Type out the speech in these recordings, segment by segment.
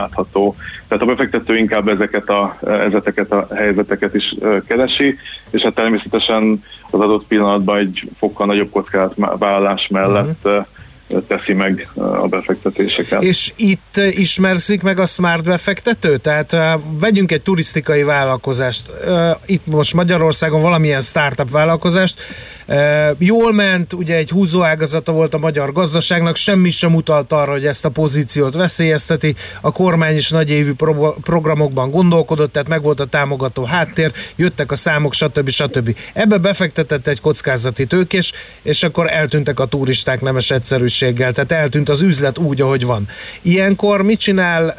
látható. Tehát a befektető inkább ezeket a, ezeket a helyzeteket is keresi, és hát természetesen az adott pillanatban egy fokkal nagyobb kockázatvállalás mellett uh-huh teszi meg a befektetéseket. És itt ismerszik meg a smart befektető? Tehát uh, vegyünk egy turisztikai vállalkozást, itt most Magyarországon valamilyen startup vállalkozást, jól ment, ugye egy húzóágazata volt a magyar gazdaságnak, semmi sem utalt arra, hogy ezt a pozíciót veszélyezteti, a kormány is nagy évű pro- programokban gondolkodott, tehát meg volt a támogató háttér, jöttek a számok, stb. stb. Ebbe befektetett egy kockázati tőkés, és akkor eltűntek a turisták nemes egyszerűs sebességgel, tehát eltűnt az üzlet úgy, ahogy van. Ilyenkor mit csinál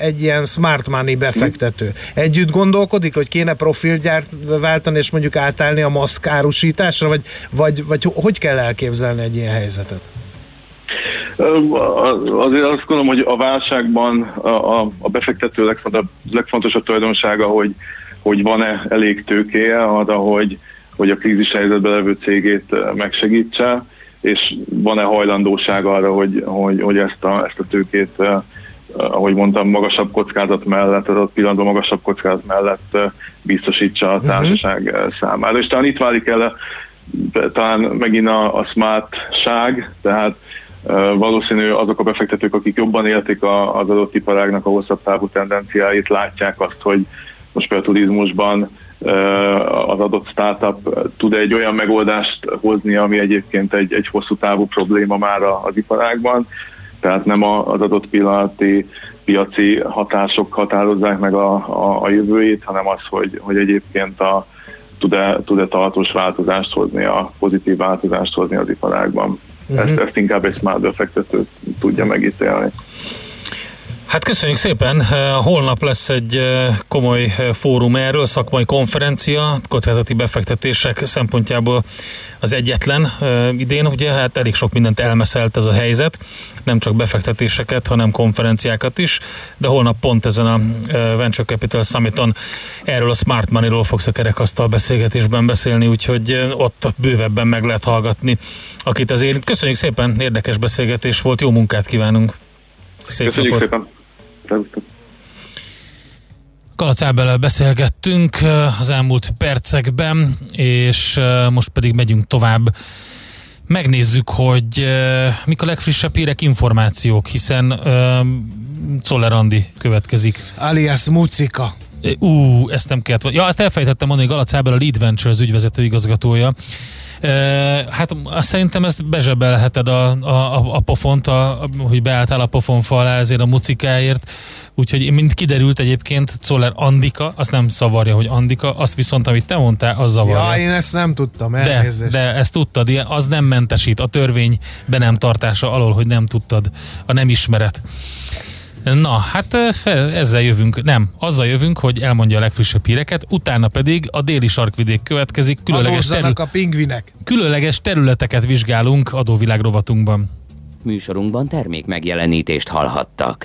egy ilyen smart money befektető? Együtt gondolkodik, hogy kéne profilgyárt váltani, és mondjuk átállni a maszk árusításra, vagy, vagy, vagy hogy kell elképzelni egy ilyen helyzetet? Azért azt gondolom, hogy a válságban a, a befektető legfontosabb, legfontosabb tulajdonsága, hogy, hogy van-e elég tőkéje arra, hogy, hogy a krízis helyzetben levő cégét megsegítse és van-e hajlandóság arra, hogy, hogy, hogy ezt, a, ezt a tőkét, eh, ahogy mondtam, magasabb kockázat mellett, az ott pillanatban magasabb kockázat mellett eh, biztosítsa a mhm. társaság uh-huh. számára. És talán itt válik el talán megint a, a smartság, tehát valószínű azok a befektetők, akik jobban élték a, az adott iparágnak a hosszabb távú tendenciáit, látják azt, hogy most például a turizmusban az adott startup tud egy olyan megoldást hozni, ami egyébként egy, egy hosszú távú probléma már az iparágban, tehát nem az adott pillanati piaci hatások határozzák meg a, a, a jövőjét, hanem az, hogy, hogy egyébként a, tud-e, tud-e tartós változást hozni, a pozitív változást hozni az iparágban. Uh-huh. Ezt, ezt inkább egy smart befektető tudja megítélni. Hát köszönjük szépen. Holnap lesz egy komoly fórum erről, szakmai konferencia, kockázati befektetések szempontjából az egyetlen idén, ugye hát elég sok mindent elmeszelt ez a helyzet, nem csak befektetéseket, hanem konferenciákat is, de holnap pont ezen a Venture Capital Summiton erről a Smart Money-ról fogsz a kerekasztal beszélgetésben beszélni, úgyhogy ott bővebben meg lehet hallgatni, akit az érint. Köszönjük szépen, érdekes beszélgetés volt, jó munkát kívánunk! Szép Köszönjük napot. szépen! Szervusztok! Kalacábellel beszélgettünk az elmúlt percekben, és most pedig megyünk tovább. Megnézzük, hogy mik a legfrissebb hírek, információk, hiszen Czoller Andi következik. Alias Mucika. Ú, ezt nem kellett. Ja, ezt elfejtettem mondani, hogy Galacábel a Lead Ventures ügyvezető igazgatója Hát szerintem ezt bezsebelheted a, a, a pofont, a, hogy beálltál a pofonfa alá ezért a mucikáért. Úgyhogy mint kiderült egyébként, Czoller Andika, azt nem szavarja, hogy Andika, azt viszont, amit te mondtál, az zavarja. Ja, én ezt nem tudtam, elnézést. De, de ezt tudtad, az nem mentesít a törvény be nem tartása alól, hogy nem tudtad, a nem ismeret. Na, hát ezzel jövünk, nem, azzal jövünk, hogy elmondja a legfrissebb híreket, utána pedig a déli sarkvidék következik, különleges, terü- a pingvinek. különleges területeket vizsgálunk adóvilág rovatunkban. Műsorunkban termék megjelenítést hallhattak.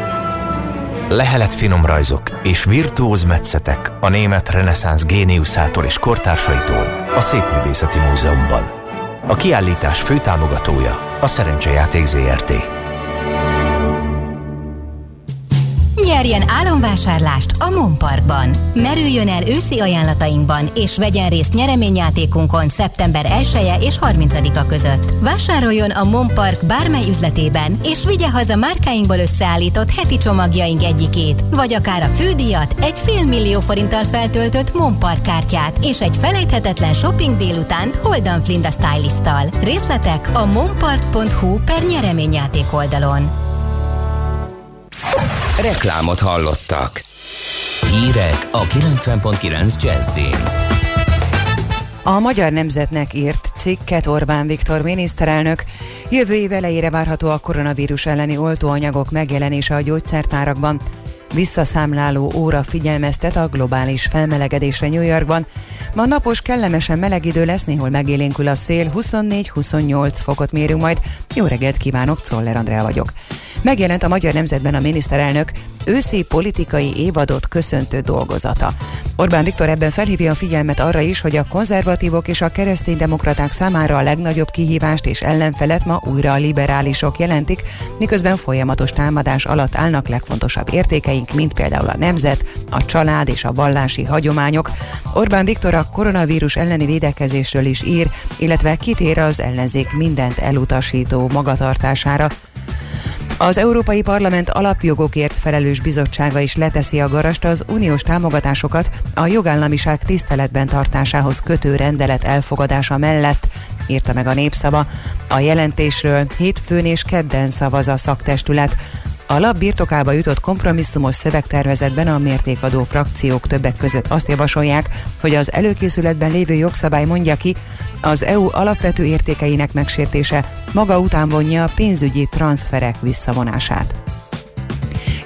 lehelet finom rajzok és virtuóz metszetek a német reneszánsz géniuszától és kortársaitól a Szépművészeti Múzeumban. A kiállítás főtámogatója a Szerencsejáték ZRT. Nyerjen álomvásárlást a Monparkban. Merüljön el őszi ajánlatainkban, és vegyen részt nyereményjátékunkon szeptember 1 -e és 30-a között. Vásároljon a Monpark bármely üzletében, és vigye haza márkáinkból összeállított heti csomagjaink egyikét, vagy akár a fődíjat, egy fél millió forinttal feltöltött Monpark kártyát, és egy felejthetetlen shopping délutánt Holdan Flinda stylisttal. Részletek a monpark.hu per nyereményjáték oldalon. Reklámot hallottak. Hírek a 90.9 Jazzin. A Magyar Nemzetnek írt cikket Orbán Viktor miniszterelnök. Jövő év elejére várható a koronavírus elleni oltóanyagok megjelenése a gyógyszertárakban. Visszaszámláló óra figyelmeztet a globális felmelegedésre New Yorkban. Ma napos, kellemesen meleg idő lesz, néhol megélénkül a szél, 24-28 fokot mérünk majd. Jó reggelt kívánok, Czoller Andrea vagyok. Megjelent a Magyar Nemzetben a miniszterelnök őszi politikai évadot köszöntő dolgozata. Orbán Viktor ebben felhívja a figyelmet arra is, hogy a konzervatívok és a kereszténydemokraták számára a legnagyobb kihívást és ellenfelet ma újra a liberálisok jelentik, miközben folyamatos támadás alatt állnak legfontosabb értékeink, mint például a nemzet, a család és a vallási hagyományok. Orbán Viktor a koronavírus elleni védekezésről is ír, illetve kitér az ellenzék mindent elutasító magatartására, az Európai Parlament alapjogokért felelős bizottsága is leteszi a garast az uniós támogatásokat a jogállamiság tiszteletben tartásához kötő rendelet elfogadása mellett, írta meg a népszava. A jelentésről hétfőn és kedden szavaz a szaktestület. A lap birtokába jutott kompromisszumos szövegtervezetben a mértékadó frakciók többek között azt javasolják, hogy az előkészületben lévő jogszabály mondja ki, az EU alapvető értékeinek megsértése maga után vonja a pénzügyi transferek visszavonását.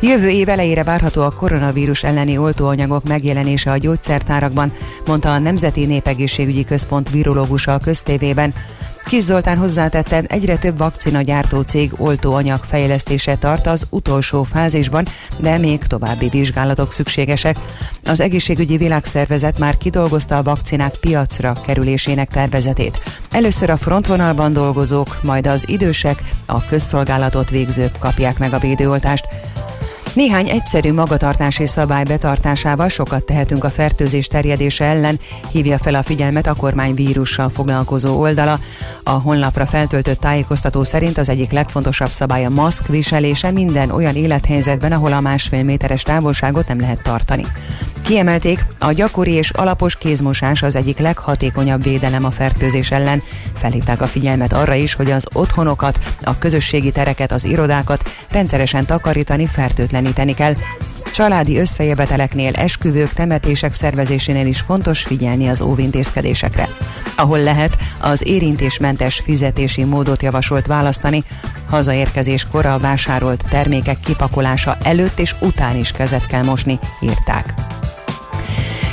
Jövő év elejére várható a koronavírus elleni oltóanyagok megjelenése a gyógyszertárakban, mondta a Nemzeti Népegészségügyi Központ virológusa a köztévében. Kis Zoltán hozzátette, egyre több vakcina gyártó cég oltóanyag fejlesztése tart az utolsó fázisban, de még további vizsgálatok szükségesek. Az egészségügyi világszervezet már kidolgozta a vakcinák piacra kerülésének tervezetét. Először a frontvonalban dolgozók, majd az idősek, a közszolgálatot végzők kapják meg a védőoltást. Néhány egyszerű magatartási szabály betartásával sokat tehetünk a fertőzés terjedése ellen, hívja fel a figyelmet a kormány vírussal foglalkozó oldala. A honlapra feltöltött tájékoztató szerint az egyik legfontosabb szabály a maszk viselése minden olyan élethelyzetben, ahol a másfél méteres távolságot nem lehet tartani. Kiemelték, a gyakori és alapos kézmosás az egyik leghatékonyabb védelem a fertőzés ellen. Felhívták a figyelmet arra is, hogy az otthonokat, a közösségi tereket, az irodákat rendszeresen takarítani, fertőtleníteni kell. Családi összejöveteleknél, esküvők, temetések szervezésénél is fontos figyelni az óvintézkedésekre. Ahol lehet, az érintésmentes fizetési módot javasolt választani, hazaérkezéskor a vásárolt termékek kipakolása előtt és után is kezet kell mosni, írták.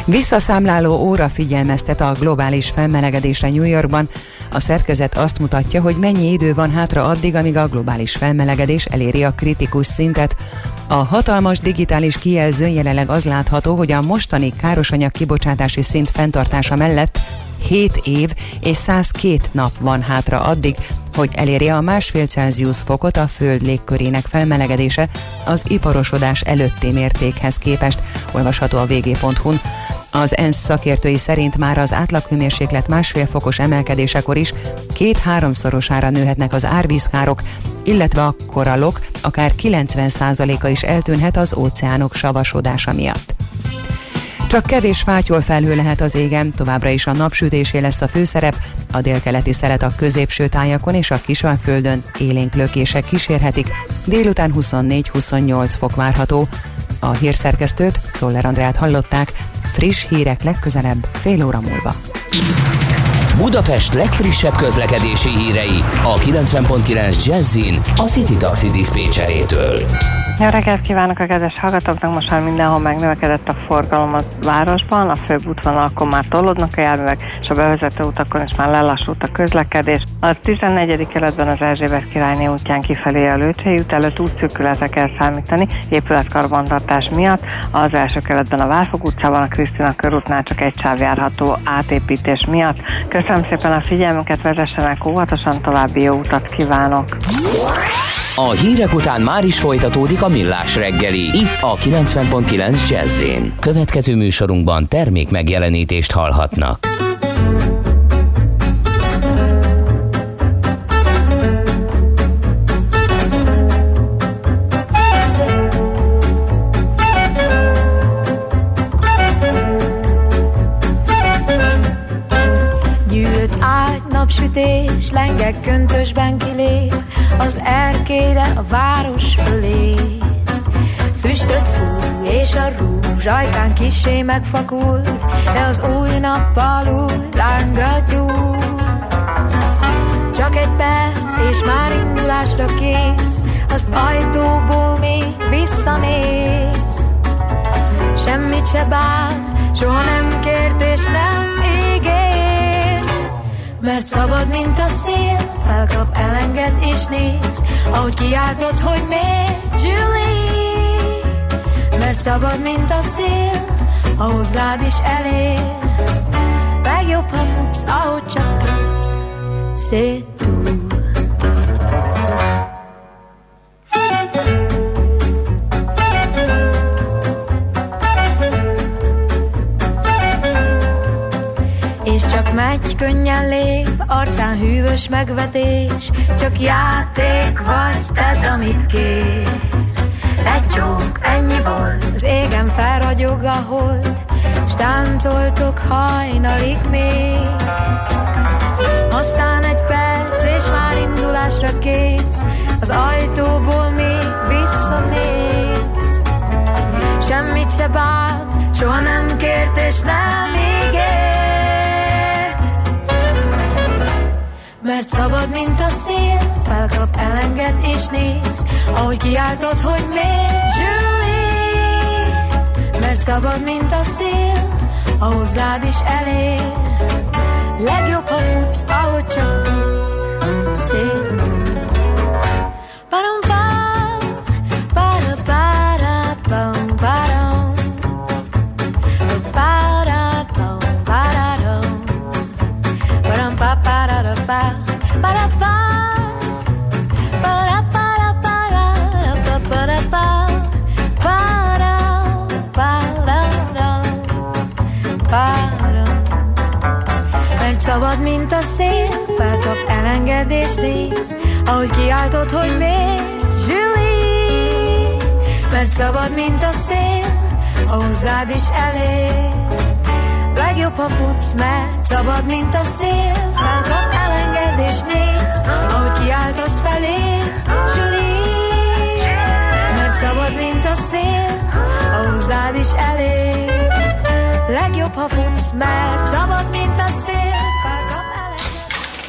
Visszaszámláló óra figyelmeztet a globális felmelegedésre New Yorkban. A szerkezet azt mutatja, hogy mennyi idő van hátra addig, amíg a globális felmelegedés eléri a kritikus szintet. A hatalmas digitális kijelzőn jelenleg az látható, hogy a mostani károsanyag kibocsátási szint fenntartása mellett 7 év és 102 nap van hátra addig, hogy elérje a másfél Celsius fokot a Föld légkörének felmelegedése az iparosodás előtti mértékhez képest, olvasható a vg.hu-n. Az ENSZ szakértői szerint már az átlaghőmérséklet másfél fokos emelkedésekor is két-háromszorosára nőhetnek az árvízkárok, illetve a korallok akár 90%-a is eltűnhet az óceánok savasodása miatt. Csak kevés fátyol felhő lehet az égen, továbbra is a napsütésé lesz a főszerep, a délkeleti szelet a középső tájakon és a Kisalföldön élénk lökések kísérhetik, délután 24-28 fok várható. A hírszerkesztőt, Szoller Andrát hallották, friss hírek legközelebb fél óra múlva. Budapest legfrissebb közlekedési hírei a 90.9 Jazzin a City Taxi Dispécsejétől. Jó reggelt kívánok a kedves hallgatóknak! Most már mindenhol megnövekedett a forgalom a városban, a főbb útvonalakon már tolódnak a járművek, és a bevezető utakon is már lelassult a közlekedés. A 14. keletben az Erzsébet királyné útján kifelé a Lőcsei út előtt útszűkületre kell számítani, épületkarbantartás miatt. Az első keletben a Várfog utcában, a Krisztina körútnál csak egy sáv járható átépítés miatt. Köszönöm szépen a figyelmüket, vezessenek óvatosan, további jó utat kívánok! A hírek után már is folytatódik a millás reggeli. Itt a 90.9 jazz Következő műsorunkban termék megjelenítést hallhatnak. Lengek köntösben kilép az erkére a város fölé. Füstöt fúj, és a rúzs ajkán kisé megfakul, de az új nappal új lángra gyúl. Csak egy perc, és már indulásra kész, az ajtóból még visszanéz. semmit se bán, soha nem kért és nem ígért. Mert szabad, mint a szél, felkap, elenged és néz, ahogy kiáltod, hogy miért, Julie. Mert szabad, mint a szél, ha hozzád is elér. Legjobb, ha futsz, ahogy csak tudsz, szét megy, könnyen lép, arcán hűvös megvetés, csak játék vagy, tedd, amit kér. Egy csók, ennyi volt, az égen felragyog a hold, s táncoltok hajnalig még. Aztán egy perc, és már indulásra kész, az ajtóból még visszanéz. Semmit se bán, soha nem kért és nem ígért. Mert szabad, mint a szél, felkap, elenged és néz, ahogy kiáltod, hogy miért, Julie. Mert szabad, mint a szél, a hozzád is elér. Legjobb, ha futsz, ahogy csak tudsz, szép mint elengedés néz, ahogy kiáltod, hogy miért, Julie, mert szabad, mint a szél, a hozzád is elér. Legjobb, ha futsz, mert szabad, mint a szél, felkap elengedés néz, ahogy kiáltasz felé, Julie, mert szabad, mint a szél, a hozzád is elér. Legjobb, ha futsz, mert szabad, mint a szél,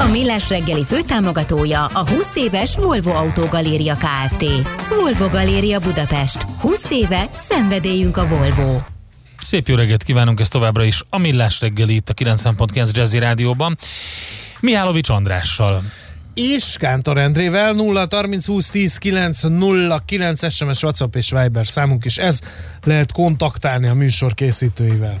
A Millás reggeli főtámogatója a 20 éves Volvo Autogaléria Kft. Volvo Galéria Budapest. 20 éve szenvedélyünk a Volvo. Szép jó reggelt kívánunk ezt továbbra is a Millás reggeli itt a 90.9 Jazzy Rádióban. Mihálovics Andrással és Kántor Endrével 0 30 20 10 9 0 9 SMS, WhatsApp és Viber számunk is ez lehet kontaktálni a műsor készítőivel.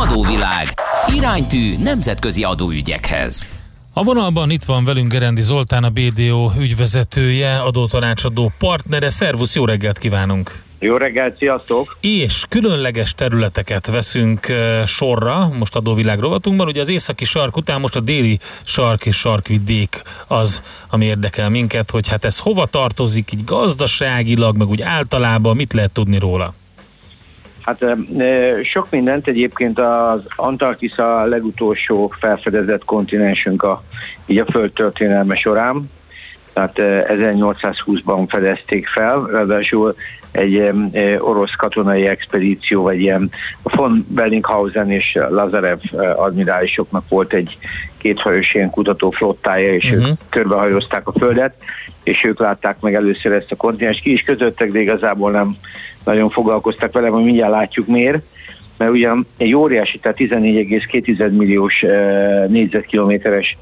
Adóvilág. Iránytű nemzetközi adóügyekhez. A vonalban itt van velünk Gerendi Zoltán, a BDO ügyvezetője, adótanácsadó partnere. Szervusz, jó reggelt kívánunk! Jó reggelt, sziasztok! És különleges területeket veszünk sorra, most adóvilág rovatunkban. Ugye az északi sark után most a déli sark és sarkvidék az, ami érdekel minket, hogy hát ez hova tartozik így gazdaságilag, meg úgy általában, mit lehet tudni róla? Hát sok mindent egyébként az Antarktisza legutolsó felfedezett kontinensünk a, így a föld történelme során. Tehát 1820-ban fedezték fel, ráadásul egy orosz katonai expedíció, vagy ilyen von Bellinghausen és Lazarev admirálisoknak volt egy kéthajós ilyen kutató flottája, és uh-huh. ők mhm. körbehajózták a Földet, és ők látták meg először ezt a kontinens. Ki is közöttek, de igazából nem nagyon foglalkoztak vele, hogy mindjárt látjuk miért. Mert ugyan egy óriási, tehát 14,2 milliós négyzetkilométeres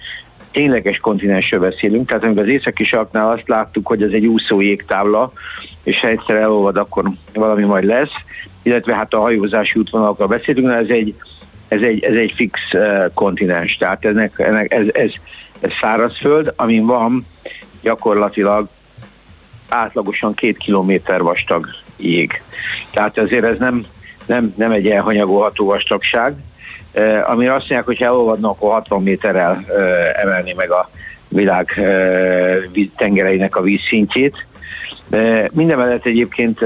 tényleges kontinensről beszélünk, tehát amikor az északi sarknál azt láttuk, hogy ez egy úszó jégtábla, és ha egyszer elolvad, akkor valami majd lesz, illetve hát a hajózási útvonalakról beszélünk, ez egy ez egy, ez egy fix kontinens, tehát ennek, ennek, ez, ez, ez szárazföld, amin van gyakorlatilag átlagosan két kilométer vastag jég. Tehát azért ez nem, nem, nem egy elhanyagolható vastagság, ami azt mondják, hogy ha elolvadna, akkor 60 méterrel emelni meg a világ tengereinek a vízszintjét. Minden mellett egyébként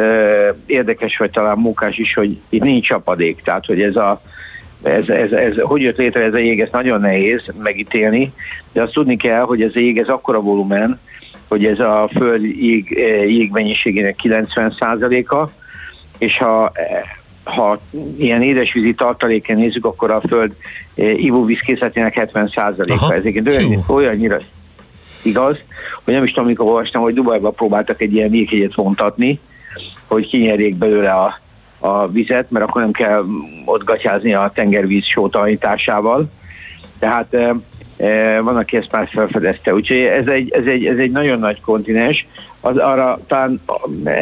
érdekes, vagy talán munkás is, hogy itt nincs csapadék, tehát hogy ez a ez, ez, ez, hogy jött létre ez a jég, ez nagyon nehéz megítélni, de azt tudni kell, hogy ez a jég, ez akkora volumen, hogy ez a föld jég, jégmennyiségének 90%-a, és ha ha ilyen édesvízi tartaléken nézzük, akkor a föld ivóvízkészletének 70%-a. Ez olyan, olyannyira igaz, hogy nem is tudom, amikor olvastam, hogy Dubajban próbáltak egy ilyen jéghegyet vontatni, hogy kinyerjék belőle a, a vizet, mert akkor nem kell ott gatyázni a tengervíz sótalanításával. Tehát van, aki ezt már felfedezte. Úgyhogy ez egy, ez egy, ez egy nagyon nagy kontinens. Az, arra talán e,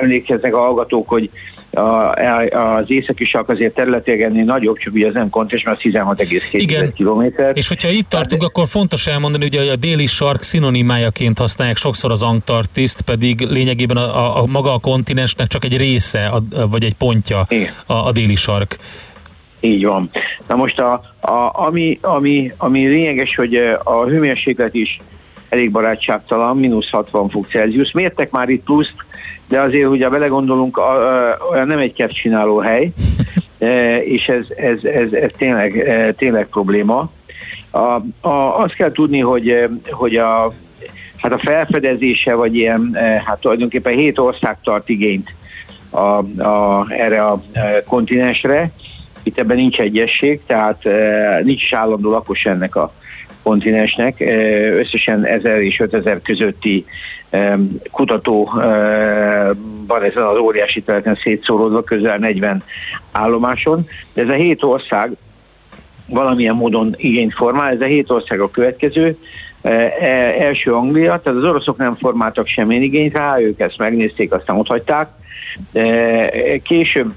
emlékeznek a hallgatók, hogy a, az északi sark azért területileg ennél nagyobb, csak ugye az nem kontinens, mert az 16,2 km. És hogyha itt tartunk, akkor fontos elmondani, hogy a déli sark szinonimájaként használják sokszor az Antarktiszt, pedig lényegében a, a, a maga a kontinensnek csak egy része, a, vagy egy pontja a, a déli sark. Így van. Na most a, a, ami, ami, ami lényeges, hogy a hőmérséklet is elég barátságtalan, mínusz 60 fok Celsius. Mértek már itt pluszt, de azért, hogyha belegondolunk, olyan nem egy csináló hely, e, és ez, ez, ez, ez tényleg, e, tényleg probléma. A, a, azt kell tudni, hogy, hogy a, hát a felfedezése, vagy ilyen, hát tulajdonképpen hét ország tart igényt a, a, erre a kontinensre. Itt ebben nincs egyesség, tehát nincs is állandó lakos ennek a kontinensnek. Összesen 1000 és 5000 közötti kutató van ezen az óriási területen szétszóródva, közel 40 állomáson. De ez a hét ország valamilyen módon igényt formál, ez a hét ország a következő. E, első Anglia, tehát az oroszok nem formáltak semmilyen igényt rá, ők ezt megnézték, aztán ott hagyták. Később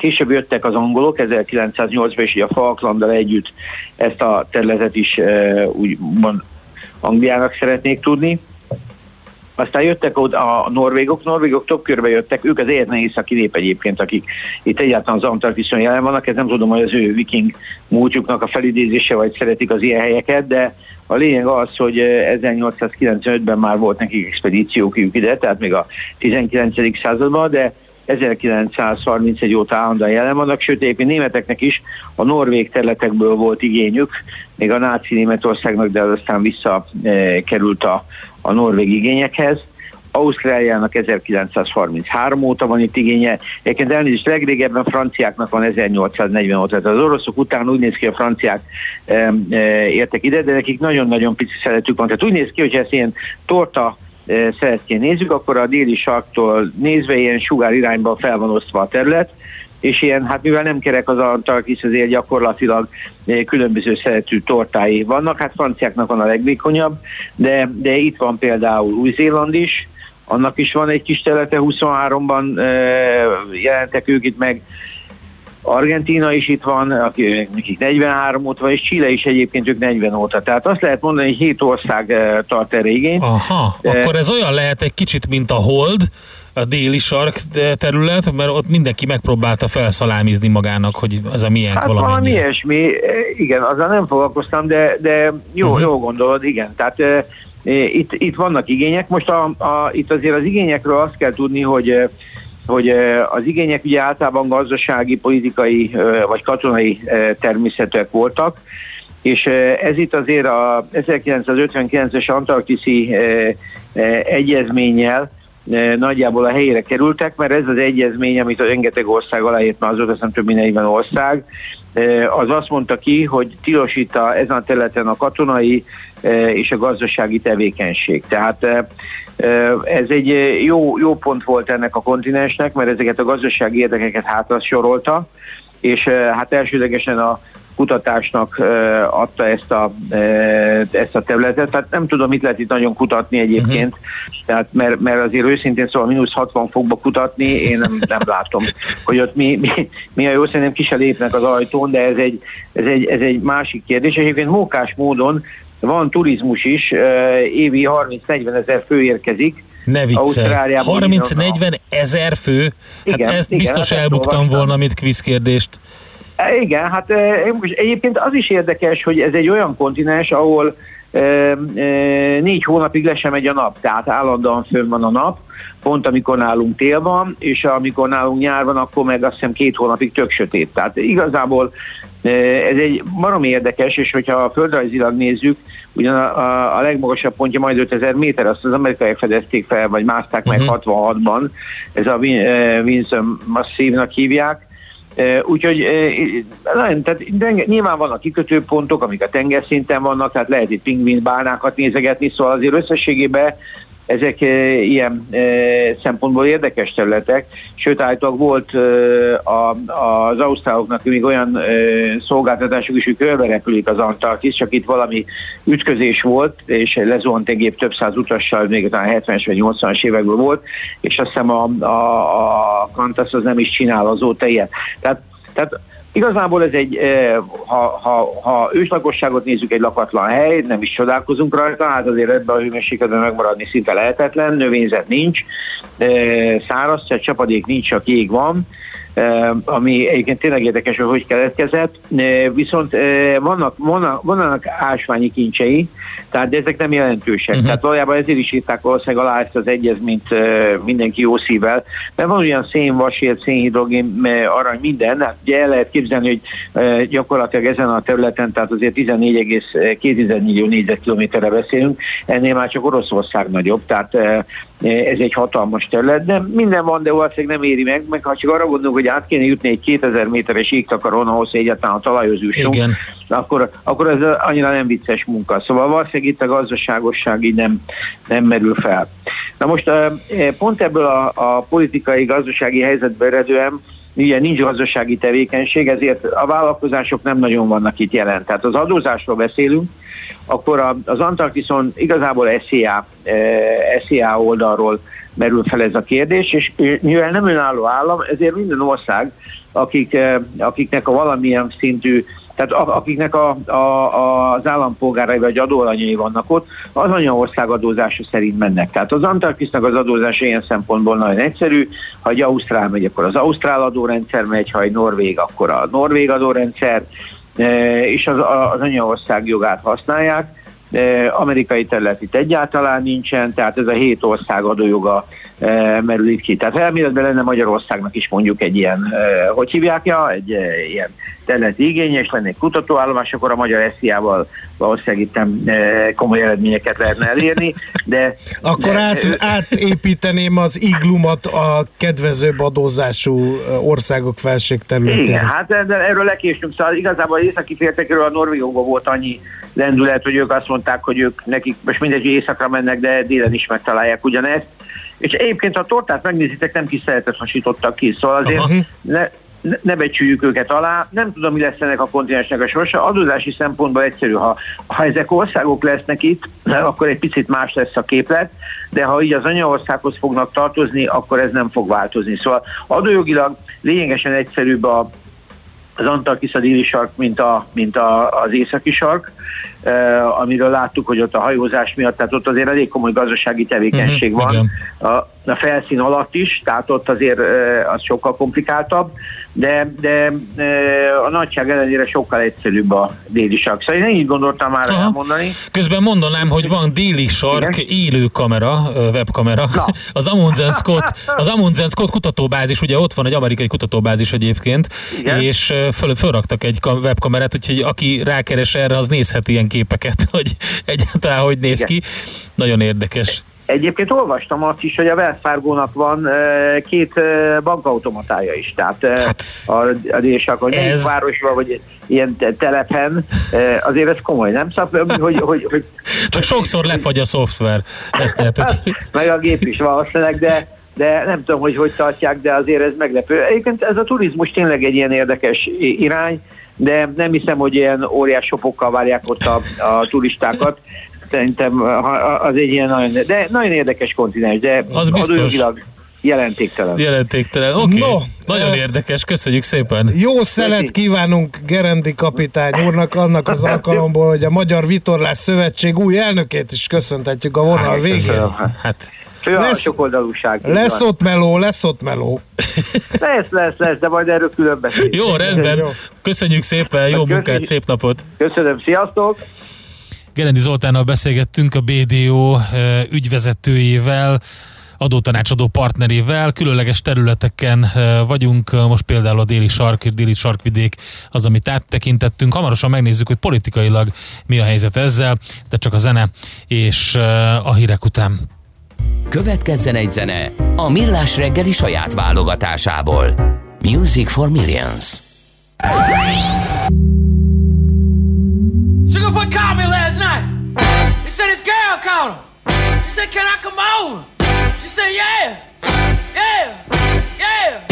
Később jöttek az angolok 1908-ban, és a Falklanddal együtt ezt a területet is e, úgymond Angliának szeretnék tudni. Aztán jöttek oda a norvégok, norvégok több körbe jöttek, ők az érne északi nép egyébként, akik itt egyáltalán az Antarktiszon jelen vannak, ez nem tudom, hogy az ő viking múltjuknak a felidézése, vagy szeretik az ilyen helyeket, de a lényeg az, hogy 1895-ben már volt nekik expedíciók ide, tehát még a 19. században, de 1931 óta állandóan jelen vannak, sőt egyébként németeknek is a norvég területekből volt igényük, még a náci Németországnak, de az aztán visszakerült a, a norvég igényekhez. Ausztráliának 1933 óta van itt igénye, egyébként elnézést legrégebben franciáknak van 1840 óta, tehát az oroszok után úgy néz ki, a franciák e, e, értek ide, de nekik nagyon-nagyon pici szeretük van. Tehát úgy néz ki, hogy ezt ilyen torta szeretként nézzük, akkor a déli sarktól nézve ilyen sugár irányba fel van osztva a terület, és ilyen, hát mivel nem kerek az Antarktisz, azért gyakorlatilag különböző szeretű tortái vannak, hát franciáknak van a legvékonyabb, de, de itt van például Új-Zéland is, annak is van egy kis területe, 23-ban jelentek ők itt meg, Argentina is itt van, akik 43 óta és Chile is egyébként ők 40 óta. Tehát azt lehet mondani, hogy 7 ország eh, tart erre igényt. Aha, akkor ez olyan lehet egy kicsit, mint a Hold, a déli sark terület, mert ott mindenki megpróbálta felszalámizni magának, hogy ez a milyen hát valami. valami ilyesmi, eh, igen, azzal nem foglalkoztam, de, de jó, uh-huh. jó gondolod, igen. Tehát e, itt, itt vannak igények. Most a, a, itt azért az igényekről azt kell tudni, hogy hogy az igények ugye általában gazdasági, politikai vagy katonai természetűek voltak, és ez itt azért a 1959-es Antarktiszi egyezménnyel nagyjából a helyére kerültek, mert ez az egyezmény, amit a rengeteg ország aláírt, már azóta hiszem több mint 40 ország, az azt mondta ki, hogy tilos itt a, ezen a területen a katonai és a gazdasági tevékenység. Tehát ez egy jó, jó pont volt ennek a kontinensnek, mert ezeket a gazdasági érdekeket hátra sorolta, és hát elsődlegesen a kutatásnak adta ezt a, ezt a területet. Tehát nem tudom, mit lehet itt nagyon kutatni egyébként, uh-huh. tehát, mert, mert azért őszintén szóval mínusz 60 fokba kutatni, én nem, nem látom, hogy ott mi, mi, mi a jó, szerintem ki se lépnek az ajtón, de ez egy, ez egy, ez egy másik kérdés. Egyébként mókás módon van turizmus is, évi 30-40 ezer fő érkezik, ne viccelj. 30-40 ezer fő? Hát igen, ezt igen, biztos hát elbuktam volna, mint kvízkérdést. E, igen, hát egyébként az is érdekes, hogy ez egy olyan kontinens, ahol négy hónapig le sem megy a nap, tehát állandóan fönn van a nap, pont amikor nálunk tél van, és amikor nálunk nyár van, akkor meg azt hiszem két hónapig tök sötét. Tehát igazából ez egy barom érdekes, és hogyha a földrajzilag nézzük, ugyan a, a, a legmagasabb pontja majd 5000 méter, azt az amerikaiak fedezték fel, vagy mászták uh-huh. meg 66-ban, mhm. ez a Vinson masszívnak hívják, Úgyhogy nagyon, tehát nyilván vannak kikötőpontok, amik a tengerszinten vannak, tehát lehet itt pingvin bálnákat nézegetni, szóval azért összességében ezek ilyen szempontból érdekes területek, sőt állítólag volt az ausztráloknak még olyan szolgáltatásuk is, hogy körbe repülik az Antarktisz, csak itt valami ütközés volt, és lezuhant egy gép több száz utassal, még a 70-es vagy 80-as évekből volt, és azt hiszem a, a, a Kantasz az nem is csinál azóta ilyet. Tehát, tehát Igazából ez egy, eh, ha, ha, ha őslakosságot nézzük, egy lakatlan hely, nem is csodálkozunk rajta, hát azért ebben a hőmérsékletben megmaradni szinte lehetetlen, növényzet nincs, eh, száraz, csapadék nincs, csak jég van, ami egyébként tényleg érdekes, hogy hogy keletkezett, viszont vannak, vannak, vannak ásványi kincsei, tehát de ezek nem jelentősek. Uh-huh. Tehát valójában ezért is írták valószínűleg alá ezt az egyezményt mindenki jó szívvel, mert van olyan szén, vasért, szénhidrogén, arany, minden, hát ugye el lehet képzelni, hogy gyakorlatilag ezen a területen, tehát azért 14,2 millió négyzetkilométerre beszélünk, ennél már csak Oroszország nagyobb, tehát ez egy hatalmas terület, de minden van, de valószínűleg nem éri meg, meg ha csak arra gondolunk, hogy át kéne jutni egy 2000 méteres égtakaron ahhoz, hogy egyáltalán a talajhoz jussunk, akkor, akkor ez annyira nem vicces munka. Szóval valószínűleg itt a gazdaságosság így nem, nem merül fel. Na most pont ebből a, a politikai, gazdasági helyzetbe eredően ugye nincs gazdasági tevékenység, ezért a vállalkozások nem nagyon vannak itt jelen. Tehát az adózásról beszélünk, akkor az Antarktiszon igazából SZIA, SZIA oldalról merül fel ez a kérdés, és mivel nem önálló állam, ezért minden ország, akik, akiknek a valamilyen szintű tehát akiknek a, a, az állampolgárai vagy adóalanyai vannak ott, az anyaország adózása szerint mennek. Tehát az Antarktisznak az adózása ilyen szempontból nagyon egyszerű, ha egy Ausztrál megy, akkor az Ausztrál adórendszer megy, ha egy Norvég, akkor a Norvég adórendszer, és az, az anyaország jogát használják amerikai terület itt egyáltalán nincsen, tehát ez a hét ország adójoga merül itt ki. Tehát elméletben lenne Magyarországnak is mondjuk egy ilyen, hogy hívják ja, egy ilyen területi igénye, és lenne egy kutatóállomás, akkor a magyar SZIA-val valószínűleg itt komoly eredményeket lehetne elérni, de... Akkor de, át, átépíteném az iglumat a kedvezőbb adózású országok felség területén. Igen, hát de erről lekésünk, szóval igazából északi féltekről a Norvégokban volt annyi lendület, hogy ők azt mondták, hogy ők nekik most mindegy, hogy éjszakra mennek, de délen is megtalálják ugyanezt. És egyébként, ha a tortát megnézitek, nem kis szeretet hasítottak ki, szóval azért ne, ne becsüljük őket alá. Nem tudom, mi lesz ennek a kontinensnek a sorsa. Adózási szempontból egyszerű, ha, ha ezek országok lesznek itt, akkor egy picit más lesz a képlet, de ha így az anyaországhoz fognak tartozni, akkor ez nem fog változni. Szóval adójogilag lényegesen egyszerűbb a, az Antarktisza déli sark, mint, a, mint a, az északi sark, eh, amiről láttuk, hogy ott a hajózás miatt, tehát ott azért elég komoly gazdasági tevékenység uh-huh, van. a, a felszín alatt is, tehát ott azért eh, az sokkal komplikáltabb, de, de a nagyság ellenére sokkal egyszerűbb a déli sark. Szóval én így gondoltam már Aha. elmondani. Közben mondanám, hogy van déli sark Igen? élő kamera, webkamera. Na. Az Amundsen Scott, az Amundsen Scott kutatóbázis, ugye ott van egy amerikai kutatóbázis egyébként, Igen? és föl, fölraktak egy webkamerát, úgyhogy aki rákeres erre, az nézhet ilyen képeket, hogy egyáltalán hogy néz Igen. ki. Nagyon érdekes. Egyébként olvastam azt is, hogy a Wells Fargo-nak van két bankautomatája is, tehát hát, a, a hogy ez... városban, vagy ilyen telephen, azért ez komoly, nem? Szóval, hogy, hogy, hogy, Csak sokszor lefagy a szoftver, ezt lehet. Meg a gép is valószínűleg, de de nem tudom, hogy hogy tartják, de azért ez meglepő. Egyébként ez a turizmus tényleg egy ilyen érdekes irány, de nem hiszem, hogy ilyen óriás sopokkal várják ott a, a turistákat. Szerintem az egy ilyen nagyon, de nagyon érdekes kontinens, de az adójogilag jelentéktelen. Jelentéktelen, oké. Okay. No, nagyon érdekes, köszönjük szépen. Jó szelet kívánunk Gerendi kapitány úrnak annak az alkalomból, hogy a Magyar Vitorlás Szövetség új elnökét is köszöntetjük a vonal hát, végén. Hát, Fő lesz, a sokoldalúság. Lesz van. ott meló, lesz ott meló. Lesz, lesz, lesz, de majd erről külön beszélünk. Jó, rendben. Jó. Köszönjük szépen, jó Köszönjük. munkát, szép napot. Köszönöm, sziasztok! Gerendi Zoltánnal beszélgettünk a BDO ügyvezetőjével, adótanácsadó partnerével. Különleges területeken vagyunk, most például a déli sark és déli sarkvidék az, amit áttekintettünk. Hamarosan megnézzük, hogy politikailag mi a helyzet ezzel, de csak a zene és a hírek után. Következzen egy zene a Millás reggeli saját válogatásából. Music for Millions. Last night. He said his girl called him. She said, can I come over? She said, yeah, yeah, yeah.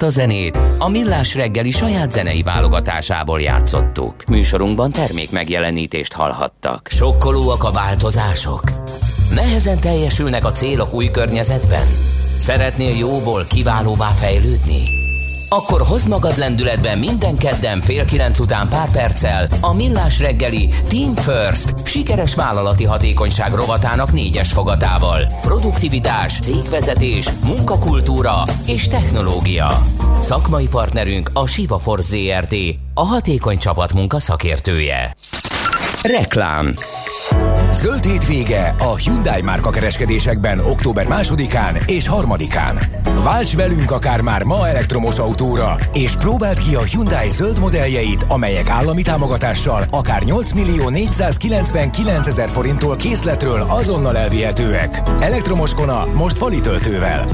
Ezt a zenét a Millás reggeli saját zenei válogatásából játszottuk. Műsorunkban termék megjelenítést hallhattak. Sokkolóak a változások? Nehezen teljesülnek a célok új környezetben? Szeretnél jóból kiválóvá fejlődni? Akkor hozd magad lendületben minden kedden fél kilenc után pár perccel a Millás reggeli Team First sikeres vállalati hatékonyság rovatának négyes fogatával. Produktivitás, cégvezetés, munkakultúra és technológia. Szakmai partnerünk a Siva Force ZRT, a hatékony csapatmunka szakértője. Reklám Zöld hétvége a Hyundai márka kereskedésekben október másodikán és harmadikán. Válts velünk akár már ma elektromos autóra, és próbáld ki a Hyundai zöld modelljeit, amelyek állami támogatással akár 8 millió 499 ezer forinttól készletről azonnal elvihetőek. Elektromos Kona most fali töltővel.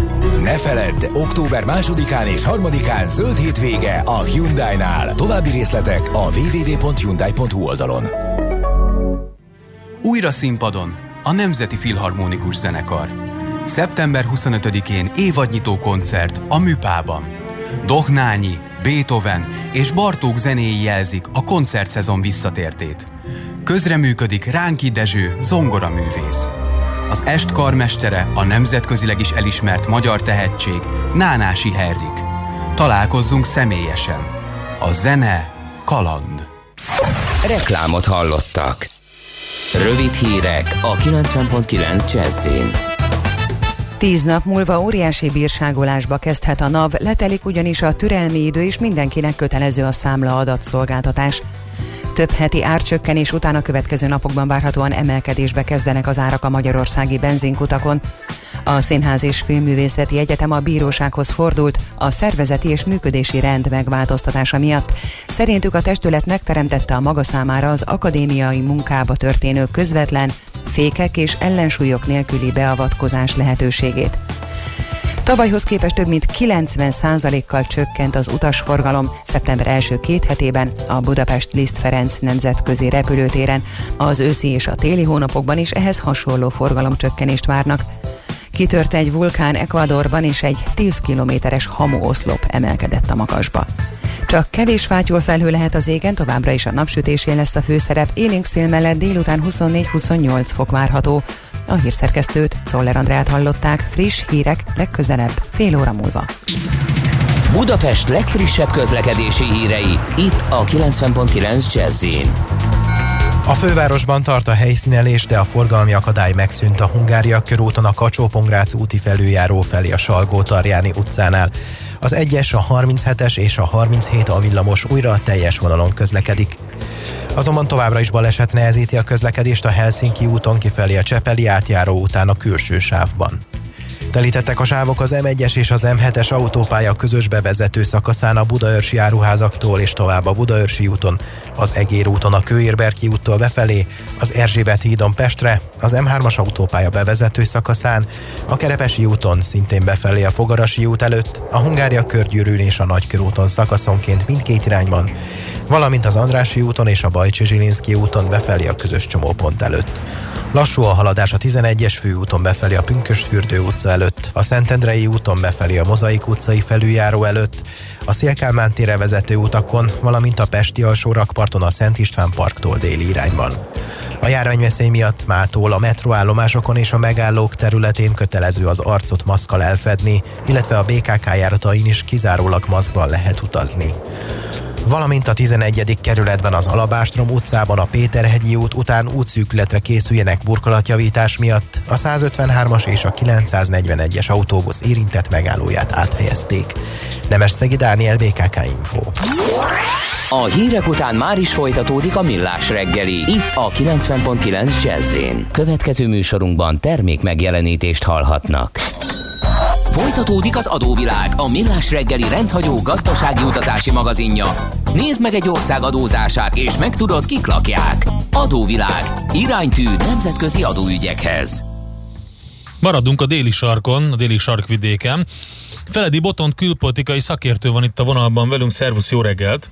Ne feledd, október másodikán és harmadikán zöld hétvége a Hyundai-nál. További részletek a www.hyundai.hu oldalon. Újra színpadon a Nemzeti Filharmonikus Zenekar. Szeptember 25-én évadnyitó koncert a Műpában. Dohnányi, Beethoven és Bartók zenéi jelzik a koncertszezon visszatértét. Közreműködik Ránki Dezső, zongoraművész. Az est karmestere a nemzetközileg is elismert magyar tehetség Nánási Herrik. Találkozzunk személyesen. A zene kaland. Reklámot hallottak. Rövid hírek a 90.9 Jazzin. Tíz nap múlva óriási bírságolásba kezdhet a NAV, letelik ugyanis a türelmi idő, és mindenkinek kötelező a számla adatszolgáltatás. Több heti árcsökkenés után a következő napokban várhatóan emelkedésbe kezdenek az árak a magyarországi benzinkutakon. A Színház és Filmművészeti Egyetem a bírósághoz fordult a szervezeti és működési rend megváltoztatása miatt. Szerintük a testület megteremtette a maga számára az akadémiai munkába történő közvetlen, fékek és ellensúlyok nélküli beavatkozás lehetőségét. Tavalyhoz képest több mint 90%-kal csökkent az utasforgalom szeptember első két hetében a Budapest Liszt Ferenc nemzetközi repülőtéren. Az őszi és a téli hónapokban is ehhez hasonló forgalomcsökkenést várnak. Kitört egy vulkán Ecuadorban, és egy 10 kilométeres hamuoszlop emelkedett a magasba. Csak kevés fátyol felhő lehet az égen, továbbra is a napsütésén lesz a főszerep, élénk szél mellett délután 24-28 fok várható. A hírszerkesztőt, Czoller Andrát hallották, friss hírek legközelebb, fél óra múlva. Budapest legfrissebb közlekedési hírei, itt a 90.9 jazz a fővárosban tart a helyszínelés, de a forgalmi akadály megszűnt a Hungária körúton a kacsó úti felüljáró felé a Salgó-Tarjáni utcánál. Az 1-es, a 37-es és a 37 a villamos újra a teljes vonalon közlekedik. Azonban továbbra is baleset nehezíti a közlekedést a Helsinki úton kifelé a Csepeli átjáró után a külső sávban. Telítettek a sávok az M1-es és az M7-es autópálya közös bevezető szakaszán a Budaörsi áruházaktól és tovább a Budaörsi úton, az Egér úton a Kőérberki úttól befelé, az Erzsébet hídon Pestre, az M3-as autópálya bevezető szakaszán, a Kerepesi úton szintén befelé a Fogarasi út előtt, a Hungária körgyűrűn és a Nagykörúton szakaszonként mindkét irányban, valamint az Andrási úton és a Bajcsi Zsilinszki úton befelé a közös csomópont előtt. Lassú a haladás a 11-es főúton befelé a Pünkösdfürdő utca előtt, a Szentendrei úton befelé a Mozaik utcai felüljáró előtt, a Szélkálmán tére vezető utakon, valamint a Pesti alsó rakparton a Szent István parktól déli irányban. A járványveszély miatt mától a metroállomásokon és a megállók területén kötelező az arcot maszkal elfedni, illetve a BKK járatain is kizárólag maszkban lehet utazni valamint a 11. kerületben az Alabástrom utcában a Péterhegyi út után útszűkületre készüljenek burkolatjavítás miatt a 153-as és a 941-es autóbusz érintett megállóját áthelyezték. Nemes Szegi Dániel, BKK Info. A hírek után már is folytatódik a millás reggeli, itt a 90.9 jazz Következő műsorunkban termék megjelenítést hallhatnak. Folytatódik az adóvilág, a millás reggeli rendhagyó gazdasági utazási magazinja. Nézd meg egy ország adózását, és megtudod, kik lakják. Adóvilág. Iránytű nemzetközi adóügyekhez. Maradunk a déli sarkon, a déli sarkvidéken. Feledi Botont külpolitikai szakértő van itt a vonalban velünk. Szervusz, jó reggelt!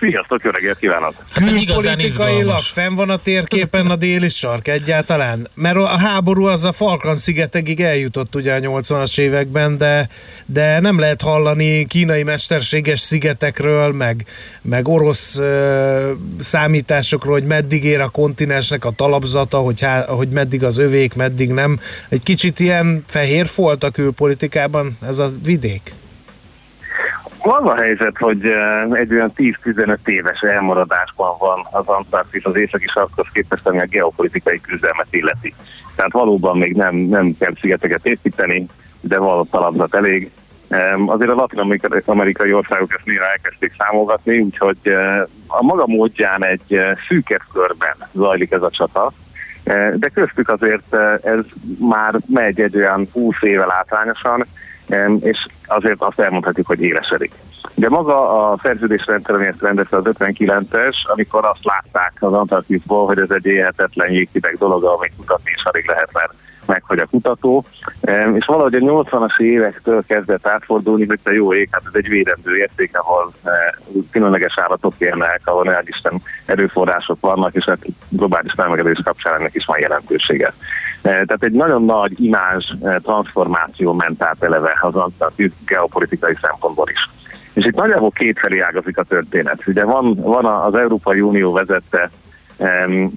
Sziasztok, jó reggelt kívánok! Hát Politikailag fenn van a térképen a déli sark egyáltalán? Mert a háború az a Falkland szigetegig eljutott ugye a 80-as években, de, de nem lehet hallani kínai mesterséges szigetekről, meg, meg orosz uh, számításokról, hogy meddig ér a kontinensnek a talapzata, hogy, há, hogy meddig az övék, meddig nem. Egy kicsit ilyen fehér volt a külpolitikában ez a vidék? Az a helyzet, hogy eh, egy olyan 10-15 éves elmaradásban van az Antarktisz az északi sarkhoz képest, ami a geopolitikai küzdelmet illeti. Tehát valóban még nem, nem kell szigeteket építeni, de való talapzat elég. Azért a latin-amerikai országok ezt néha elkezdték számolgatni, úgyhogy eh, a maga módján egy eh, szűkebb körben zajlik ez a csata, De köztük azért ez már megy egy olyan 20 éve látványosan, és azért azt elmondhatjuk, hogy élesedik. De maga a szerződésrendszer, amiért rendezte az 59-es, amikor azt látták az Antarktiszból, hogy ez egy élhetetlen jégkideg dolog, amit mutatni is alig lehet, mert meghagy a kutató, és valahogy a 80-as évektől kezdett átfordulni, hogy a jó ég, hát ez egy védendő érték, ahol különleges állatok élnek, ahol elisten erőforrások vannak, és hát globális felmelegedés kapcsán ennek is van jelentősége. Tehát egy nagyon nagy imázs transformáció ment át eleve az antarktisz geopolitikai szempontból is. És itt nagyjából kétfelé ágazik a történet. Ugye van, van az Európai Unió vezette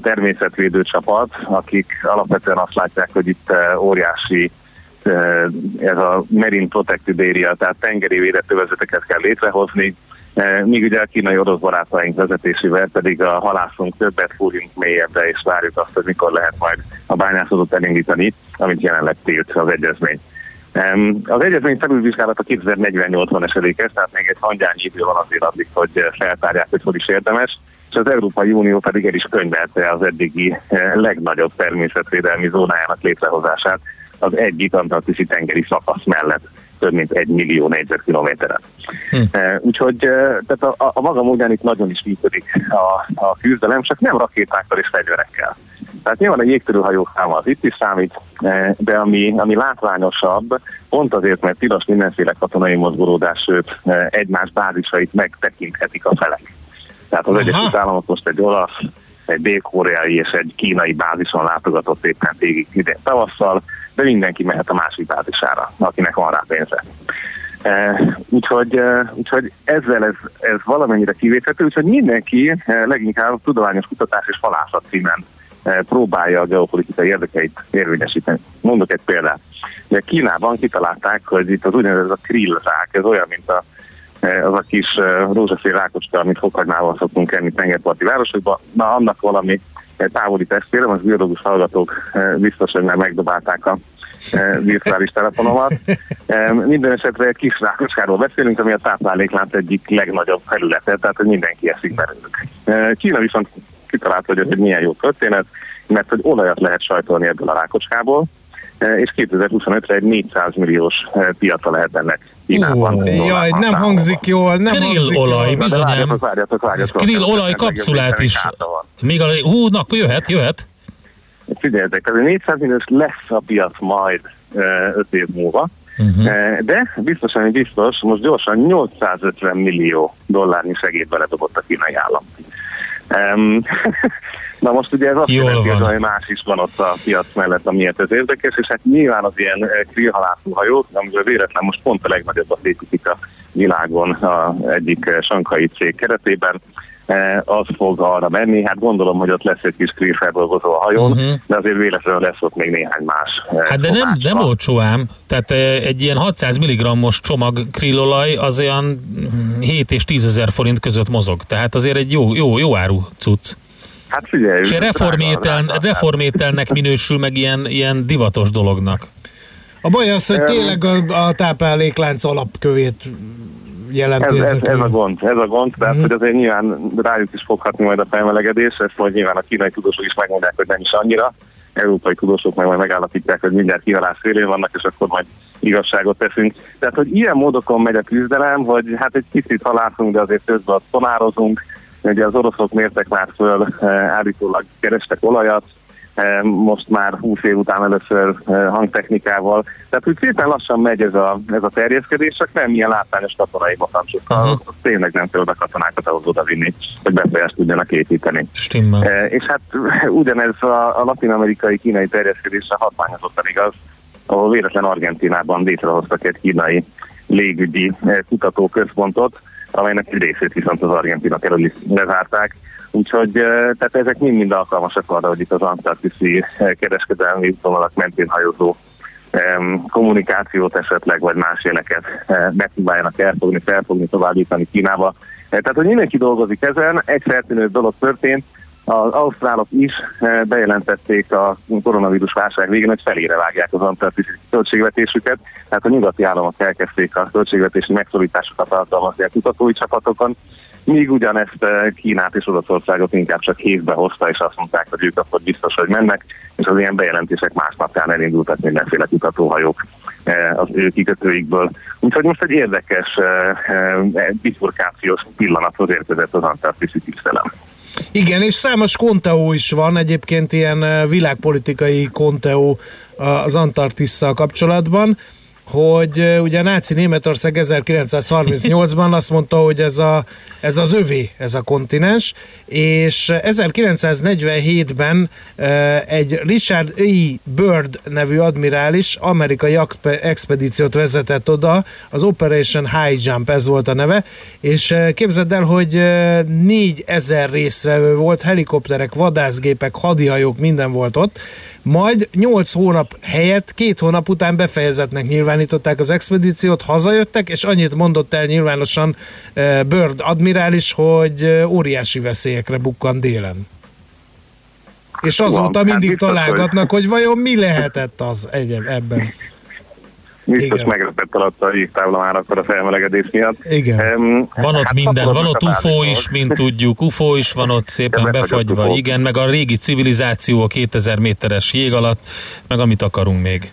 természetvédő csapat, akik alapvetően azt látják, hogy itt eh, óriási eh, ez a Marine Protected Area, tehát tengeri védett övezeteket kell létrehozni, eh, míg ugye a kínai orosz barátaink vezetésével pedig a halászunk többet fúrjunk mélyebbre, és várjuk azt, hogy mikor lehet majd a bányászatot elindítani, amit jelenleg tilt az egyezmény. Az egyezmény felülvizsgálata 2048-ban esedékes, tehát még egy hangyányi idő van azért addig, hogy feltárják, hogy hogy is érdemes és az Európai Unió pedig el is könyvelte az eddigi eh, legnagyobb természetvédelmi zónájának létrehozását az egyik antarktiszi tengeri szakasz mellett több mint egy millió négyzetkilométeren. Hm. Eh, úgyhogy eh, tehát a, a, a maga módján itt nagyon is működik a, a küzdelem, csak nem rakétákkal és fegyverekkel. Tehát nyilván a jégtörőhajó száma az itt is számít, de ami, ami látványosabb, pont azért, mert tilos mindenféle katonai mozgolódás, sőt egymás bázisait megtekinthetik a felek. Tehát az Aha. Egyesült Államok most egy olasz, egy dél-koreai és egy kínai bázison látogatott éppen végig idén tavasszal, de mindenki mehet a másik bázisára, akinek van rá pénze. E, úgyhogy, e, úgyhogy ezzel ez, ez valamennyire kivéthető, úgyhogy mindenki e, leginkább tudományos kutatás és halászat címen próbálja a geopolitikai érdekeit érvényesíteni. Mondok egy példát. Ugye Kínában kitalálták, hogy itt az úgynevezett a krillzák, ez olyan, mint a az a kis rózsaszín rákocska, amit fokhagymával szoktunk enni tengerparti városokban, na annak valami távoli testére, most biológus hallgatók biztos, hogy már megdobálták a virtuális telefonomat. Minden esetre egy kis rákocskáról beszélünk, ami a tápláléklánc egyik legnagyobb felülete, tehát hogy mindenki eszik belőlük. Kína viszont kitalálta, hogy ez egy milyen jó történet, mert hogy olajat lehet sajtolni ebből a rákocskából, és 2025-re egy 400 milliós piaca lehet ennek Kínában. jaj, nem hangzik jól, nem Krill hangzik olaj, jól. bizonyám. Várjatok, várjatok, várjatok. Krill olaj kapszulát is. Még a, hú, na, akkor jöhet, jöhet. Figyeljetek, ez 400 milliós lesz a piac majd 5 év múlva, uh-huh. de biztosan, hogy biztos, most gyorsan 850 millió dollárnyi segélyt beledobott a kínai állam. Na most ugye ez azt Jól jelenti, van. hogy más is van ott a piac mellett, amiért ez érdekes, és hát nyilván az ilyen krillhalászú hajók, amivel véletlen most pont a legnagyobbat építik a világon a egyik sankai cég keretében, eh, az fog arra menni. Hát gondolom, hogy ott lesz egy kis krillfeldolgozó a hajón, uh-huh. de azért véletlenül lesz ott még néhány más. eh, Hát de nem, nem olcsó ám. Tehát eh, egy ilyen 600 mg-os csomag krillolaj az olyan 7 és 10 ezer forint között mozog. Tehát azért egy jó, jó, jó áru cucc. Hát figyelj, És reformétel, reformételnek minősül meg ilyen, ilyen divatos dolognak. A baj az, hogy tényleg a, a tápláléklánc alapkövét jelenti Ez, ez, ez, a gond, ez a gond, tehát Mhm. hogy azért nyilván rájuk is foghatni majd a felmelegedés, ezt majd nyilván a kínai tudósok is megmondják, hogy nem is annyira, európai tudósok meg majd megállapítják, hogy mindjárt kihalás félén vannak, és akkor majd igazságot teszünk. Tehát, hogy ilyen módokon megy a küzdelem, hogy hát egy kicsit halászunk, de azért közben ott szonározunk, ugye az oroszok mértek már föl, eh, állítólag kerestek olajat, most már 20 év után először eh, hangtechnikával. Tehát úgy szépen lassan megy ez a, ez a terjeszkedés, csak nem ilyen látványos katonai bakancsokkal. Aha. Uh-huh. Tényleg nem kell oda katonákat ahhoz oda vinni, hogy befolyást tudjanak építeni. Stimmel. Eh, És hát ugyanez a, a latin-amerikai kínai terjeszkedésre hatványozottan igaz, ahol véletlen Argentinában létrehoztak egy kínai légügyi eh, kutatóközpontot, amelynek egy részét viszont az argentinok elől is lezárták. Úgyhogy eh, tehát ezek mind-mind alkalmasak arra, hogy itt az antarktiszi kereskedelmi útvonalak mentén hajózó kommunikációt esetleg, vagy más jeleket megpróbáljanak elfogni, felfogni, továbbítani Kínába. Eh, Tehát, hogy mindenki dolgozik ezen, egy feltűnő dolog történt, az ausztrálok is bejelentették a koronavírus válság végén, hogy felére vágják az antarktiszi költségvetésüket, tehát a nyugati államok elkezdték a költségvetési megszorításokat alkalmazni a kutatói csapatokon, míg ugyanezt Kínát és Oroszországot inkább csak hévbe hozta, és azt mondták, hogy ők akkor biztos, hogy mennek, és az ilyen bejelentések másnapján elindultak mindenféle kutatóhajók az ő kikötőikből. Úgyhogy most egy érdekes bifurkációs pillanathoz érkezett az antarktiszi tisztelem. Igen, és számos konteó is van, egyébként ilyen világpolitikai konteó az Antarktisszal kapcsolatban hogy ugye a náci Németország 1938-ban azt mondta, hogy ez, a, ez az övé, ez a kontinens, és 1947-ben egy Richard E. Bird nevű admirális amerikai expedíciót vezetett oda, az Operation High Jump, ez volt a neve, és képzeld el, hogy 4000 résztvevő volt, helikopterek, vadászgépek, hadihajók, minden volt ott, majd 8 hónap helyett két hónap után befejezetnek nyilvánították az expedíciót, hazajöttek, és annyit mondott el nyilvánosan eh, Bird admirális, hogy eh, óriási veszélyekre bukkan délen. És azóta hát mindig találgatnak, hogy vajon mi lehetett az egyeb ebben. Biztos meglepett alatt a akkor a felmelegedés miatt. Igen. Um, van ott hát minden, van ott UFO is, mint tudjuk, UFO is van ott szépen befagyva, igen, meg a régi civilizáció a 2000 méteres jég alatt, meg amit akarunk még.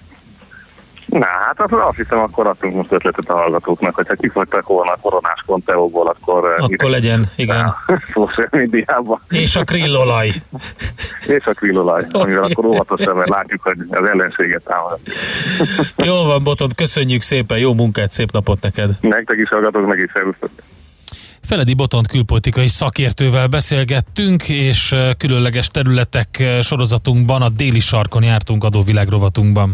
Na, hát azt, azt hiszem, akkor adtunk most ötletet a hallgatóknak, hogyha kifogytak volna a koronás konteóból, akkor... Eh, akkor legyen, igen. Social médiában. És a krillolaj. És a krillolaj, amivel akkor óvatosan, mert látjuk, hogy az ellenséget támad. Jó van, Botont, köszönjük szépen, jó munkát, szép napot neked. Nektek is hallgatok, meg is szervusztok. Feledi Botont külpolitikai szakértővel beszélgettünk, és eh, különleges területek eh, sorozatunkban a déli sarkon jártunk adóvilág rovatunkban.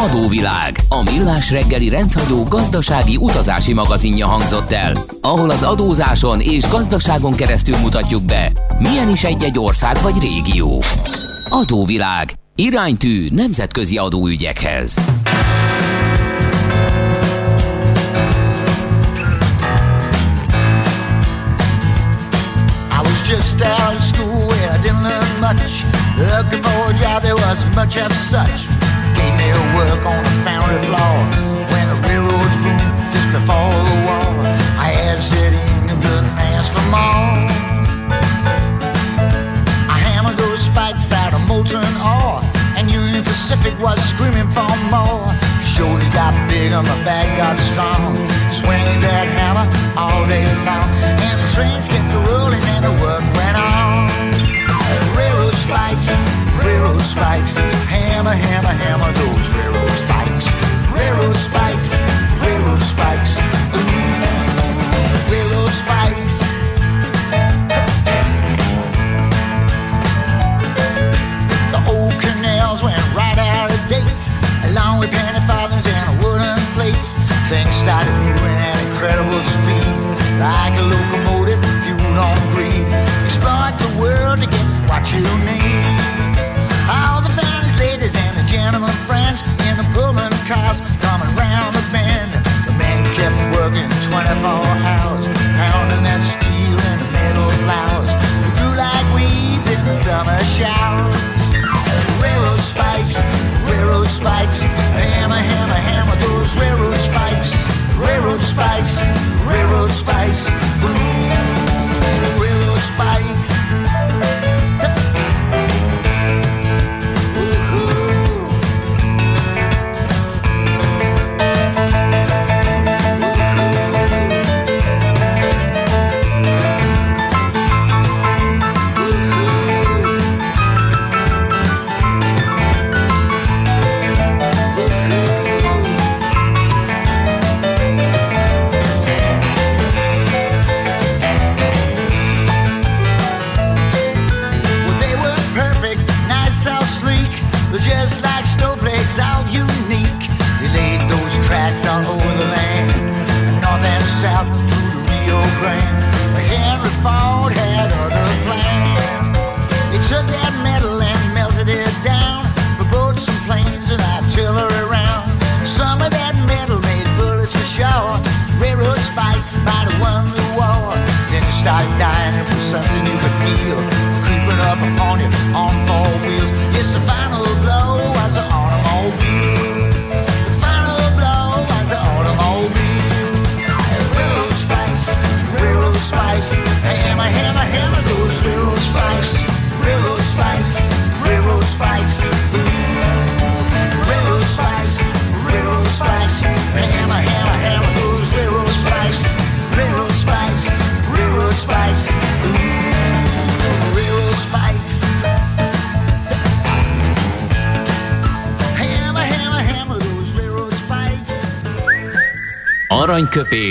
Adóvilág, a millás reggeli rendhagyó gazdasági utazási magazinja hangzott el, ahol az adózáson és gazdaságon keresztül mutatjuk be, milyen is egy-egy ország vagy régió. Adóvilág, iránytű nemzetközi adóügyekhez. just out of school I didn't learn much. Looking for a job, there wasn't much of such. On foundry floor when the railroads boomed just before the war. I had sit in and couldn't for more. I hammered those spikes out of molten ore, and Union Pacific was screaming for more. Shoulders got big and my back got strong. Swinging that hammer all day long, and the trains kept rolling and the work went on. Spikes, railroad spikes hammer, hammer, hammer those railroad spikes. Railroad spikes, railroad spikes. Ooh, railroad spikes. The old canals went right out of date, along with penny farthings and wooden plates. Things started moving at incredible speed, like a locomotive fueled on greed. Exploit the world to get what you need All the finest ladies and the gentlemen friends in the Pullman cars coming round the bend. The men kept working 24 hours, pounding that steel in the metal flowers. They grew like weeds in the summer shower. Railroad spikes, railroad spikes, hammer, hammer, hammer those railroad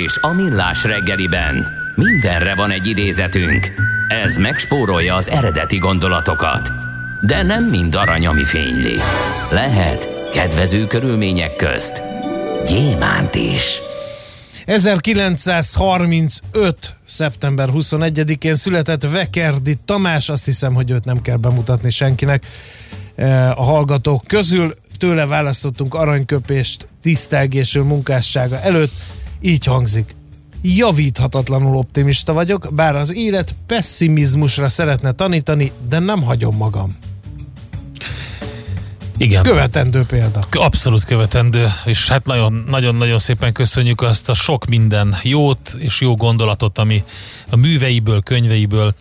Aranyköpés a millás reggeliben. Mindenre van egy idézetünk. Ez megspórolja az eredeti gondolatokat. De nem mind arany, ami fényli. Lehet kedvező körülmények közt gyémánt is. 1935. szeptember 21-én született Vekerdi Tamás, azt hiszem, hogy őt nem kell bemutatni senkinek eh, a hallgatók közül. Tőle választottunk aranyköpést tisztelgésű munkássága előtt. Így hangzik. Javíthatatlanul optimista vagyok, bár az élet pessimizmusra szeretne tanítani, de nem hagyom magam. Igen. Követendő példa. Abszolút követendő, és hát nagyon-nagyon szépen köszönjük azt a sok minden jót és jó gondolatot, ami a műveiből, könyveiből,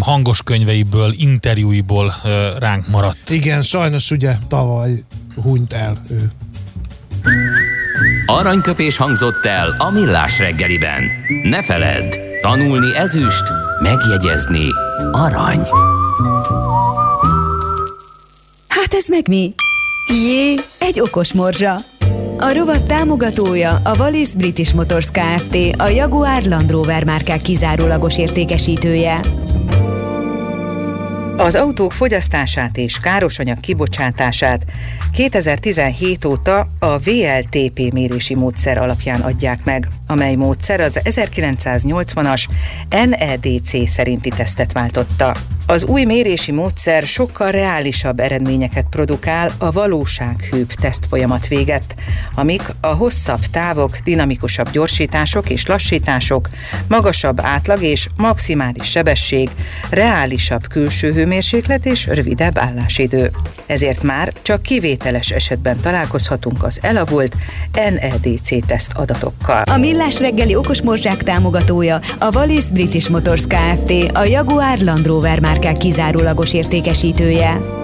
hangos könyveiből, interjúiból ránk maradt. Igen, sajnos ugye tavaly hunyt el ő. Aranyköpés hangzott el a millás reggeliben. Ne feledd, tanulni ezüst, megjegyezni arany. Hát ez meg mi? Jé, egy okos morzsa. A rovat támogatója a Wallis British Motors Kft. A Jaguar Land Rover márkák kizárólagos értékesítője. Az autók fogyasztását és károsanyag kibocsátását 2017 óta a VLTP mérési módszer alapján adják meg, amely módszer az 1980-as NEDC szerinti tesztet váltotta. Az új mérési módszer sokkal reálisabb eredményeket produkál a valósághűbb teszt folyamat véget, amik a hosszabb távok, dinamikusabb gyorsítások és lassítások, magasabb átlag és maximális sebesség, reálisabb külső hőmérséklet és rövidebb állásidő. Ezért már csak kivételes esetben találkozhatunk az elavult NEDC teszt adatokkal. A Millás reggeli okos morzsák támogatója a Wallis British Motors Kft. A Jaguar Land Rover már márkák kizárólagos értékesítője.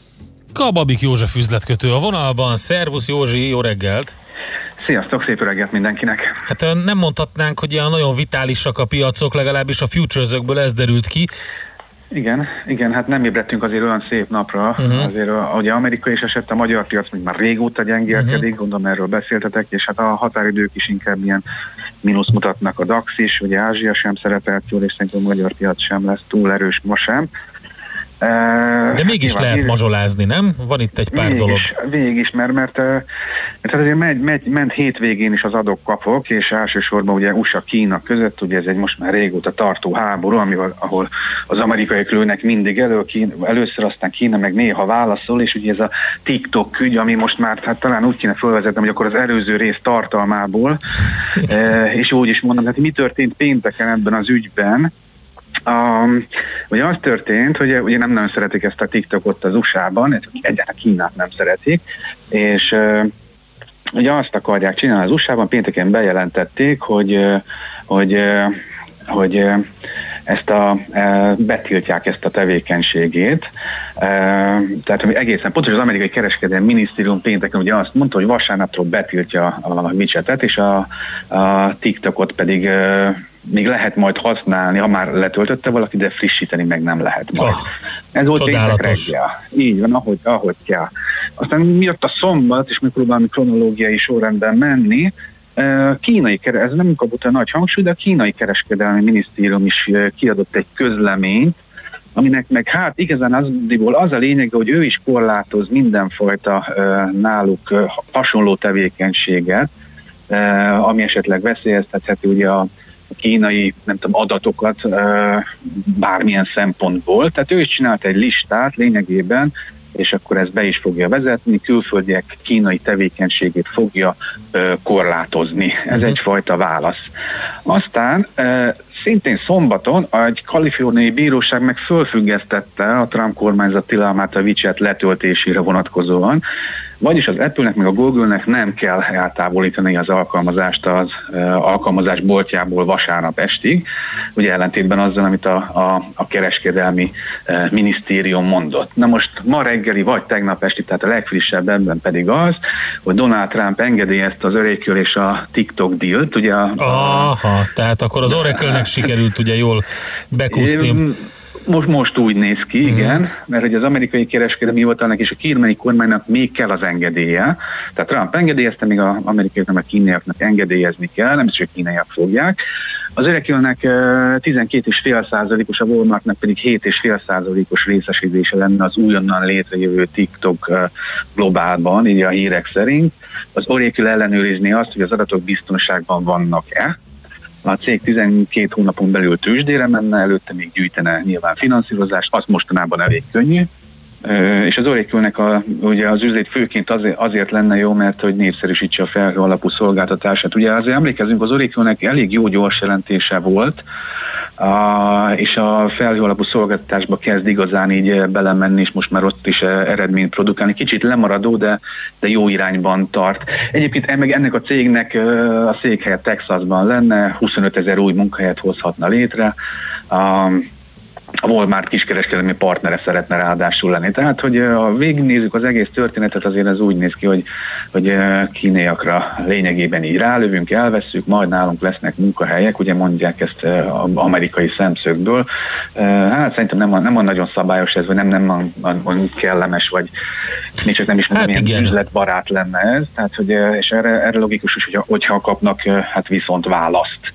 Kababik József üzletkötő a vonalban. Szervusz Józsi, jó reggelt! Sziasztok, szép reggelt mindenkinek! Hát nem mondhatnánk, hogy ilyen nagyon vitálisak a piacok, legalábbis a futures ez derült ki. Igen, igen, hát nem ébredtünk azért olyan szép napra, uh-huh. azért ugye Amerika is esett, a magyar piac még már régóta gyengélkedik, uh-huh. gondolom erről beszéltetek, és hát a határidők is inkább ilyen mínusz mutatnak a DAX is, ugye Ázsia sem szerepelt jól, és szerintem a magyar piac sem lesz túl erős ma sem. De mégis nyilván, lehet mazsolázni, nem? Van itt egy pár végig dolog. Is, végig is, mert, mert, mert azért megy, megy, ment hétvégén is az adok-kapok, és elsősorban ugye USA-Kína között, ugye ez egy most már régóta tartó háború, ami, ahol az amerikai lőnek mindig elő, Kína, először aztán Kína meg néha válaszol, és ugye ez a TikTok ügy, ami most már hát talán úgy kéne felvezetni, hogy akkor az előző rész tartalmából, és úgy is mondom, hát mi történt pénteken ebben az ügyben, Um, ugye az történt, hogy ugye nem nagyon szeretik ezt a TikTokot az USA-ban, egyáltalán Kínát nem szeretik, és uh, ugye azt akarják csinálni az USA-ban, pénteken bejelentették, hogy, uh, hogy, uh, hogy uh, ezt a, e, betiltják ezt a tevékenységét. E, tehát egészen pontos, az amerikai kereskedelmi minisztérium pénteken ugye azt mondta, hogy vasárnaptól betiltja a widgetet, és a, a TikTokot pedig e, még lehet majd használni, ha már letöltötte valaki, de frissíteni meg nem lehet majd. Oh, Ez volt péntek reggel. Így van, ahogy, ahogy kell. Aztán miatt a szombat, és próbálni kronológiai sorrendben menni, kínai, ez nem kapott a nagy hangsúly, de a kínai kereskedelmi minisztérium is kiadott egy közleményt, aminek meg hát igazán az, az a lényeg, hogy ő is korlátoz mindenfajta náluk hasonló tevékenységet, ami esetleg veszélyeztetheti ugye a kínai nem tudom, adatokat bármilyen szempontból. Tehát ő is csinált egy listát lényegében, és akkor ezt be is fogja vezetni, külföldiek kínai tevékenységét fogja ö, korlátozni. Ez uh-huh. egyfajta válasz. Aztán ö, szintén szombaton egy kaliforniai bíróság meg fölfüggesztette a Trump kormányzat tilalmát a WeChat letöltésére vonatkozóan, vagyis az Apple-nek meg a Google-nek nem kell eltávolítani az alkalmazást az alkalmazás boltjából vasárnap estig, ugye ellentétben azzal, amit a, a, a kereskedelmi minisztérium mondott. Na most ma reggeli vagy tegnap esti, tehát a legfrissebb ebben pedig az, hogy Donald Trump engedélyezte az Oracle és a TikTok deal ugye a, Aha, tehát akkor az Oracle-nek sikerült ugye jól bekúszni. Most, most úgy néz ki, uh-huh. igen, mert hogy az amerikai kereskedelmi hivatalnak és a kírmeni kormánynak még kell az engedélye. Tehát Trump engedélyezte, még az amerikaiaknak, a kínaiaknak engedélyezni kell, nem is kínaiak fogják. Az Örekülnek 12,5 százalékos, a Walmartnak pedig 7,5 százalékos részesítése lenne az újonnan létrejövő TikTok globálban, így a hírek szerint. Az Oracle ellenőrizni azt, hogy az adatok biztonságban vannak-e, a cég 12 hónapon belül tőzsdére menne, előtte még gyűjtene nyilván finanszírozást, az mostanában elég könnyű, és az oracle a, ugye az üzlet főként azért, azért lenne jó, mert hogy népszerűsítse a felhő alapú szolgáltatását. Ugye azért emlékezünk, az oracle elég jó gyors jelentése volt, a, és a felhő alapú szolgáltatásba kezd igazán így belemenni, és most már ott is eredményt produkálni. Kicsit lemaradó, de, de jó irányban tart. Egyébként meg ennek a cégnek a székhelye Texasban lenne, 25 ezer új munkahelyet hozhatna létre. Um, a Walmart kiskereskedelmi partnere szeretne ráadásul lenni. Tehát, hogy ha végignézzük az egész történetet, azért ez úgy néz ki, hogy, hogy kínaiakra lényegében így rálövünk, elveszünk, majd nálunk lesznek munkahelyek, ugye mondják ezt amerikai szemszögből. Hát szerintem nem, nem van nagyon szabályos ez, vagy nem, nem van, van kellemes, vagy még csak nem is mondom, hát milyen üzletbarát lenne ez. Tehát, hogy, és erre, erre logikus is, hogy, hogyha kapnak hát viszont választ.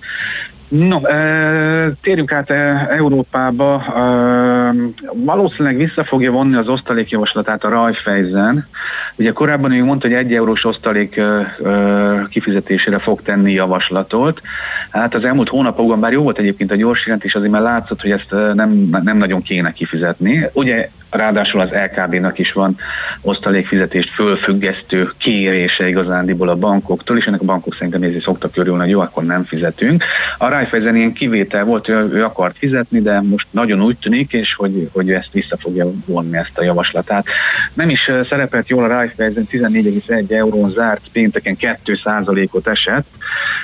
No, e, térjünk át e, Európába. E, valószínűleg vissza fogja vonni az osztalékjavaslatát a Rajfejzen. Ugye korábban ő mondta, hogy egy eurós osztalék e, e, kifizetésére fog tenni javaslatot. Hát az elmúlt hónapokban, bár jó volt egyébként a gyors jelentés, azért már látszott, hogy ezt nem, nem nagyon kéne kifizetni. Ugye Ráadásul az LKB-nak is van osztalékfizetést fölfüggesztő kérése igazándiból a bankoktól, és ennek a bankok szerintem ezért szoktak örülni, hogy jó, akkor nem fizetünk. A Raiffeisen ilyen kivétel volt, ő, ő akart fizetni, de most nagyon úgy tűnik, és hogy, hogy ezt vissza fogja vonni ezt a javaslatát. Nem is szerepelt jól a Raiffeisen 14,1 eurón zárt, pénteken 2%-ot esett.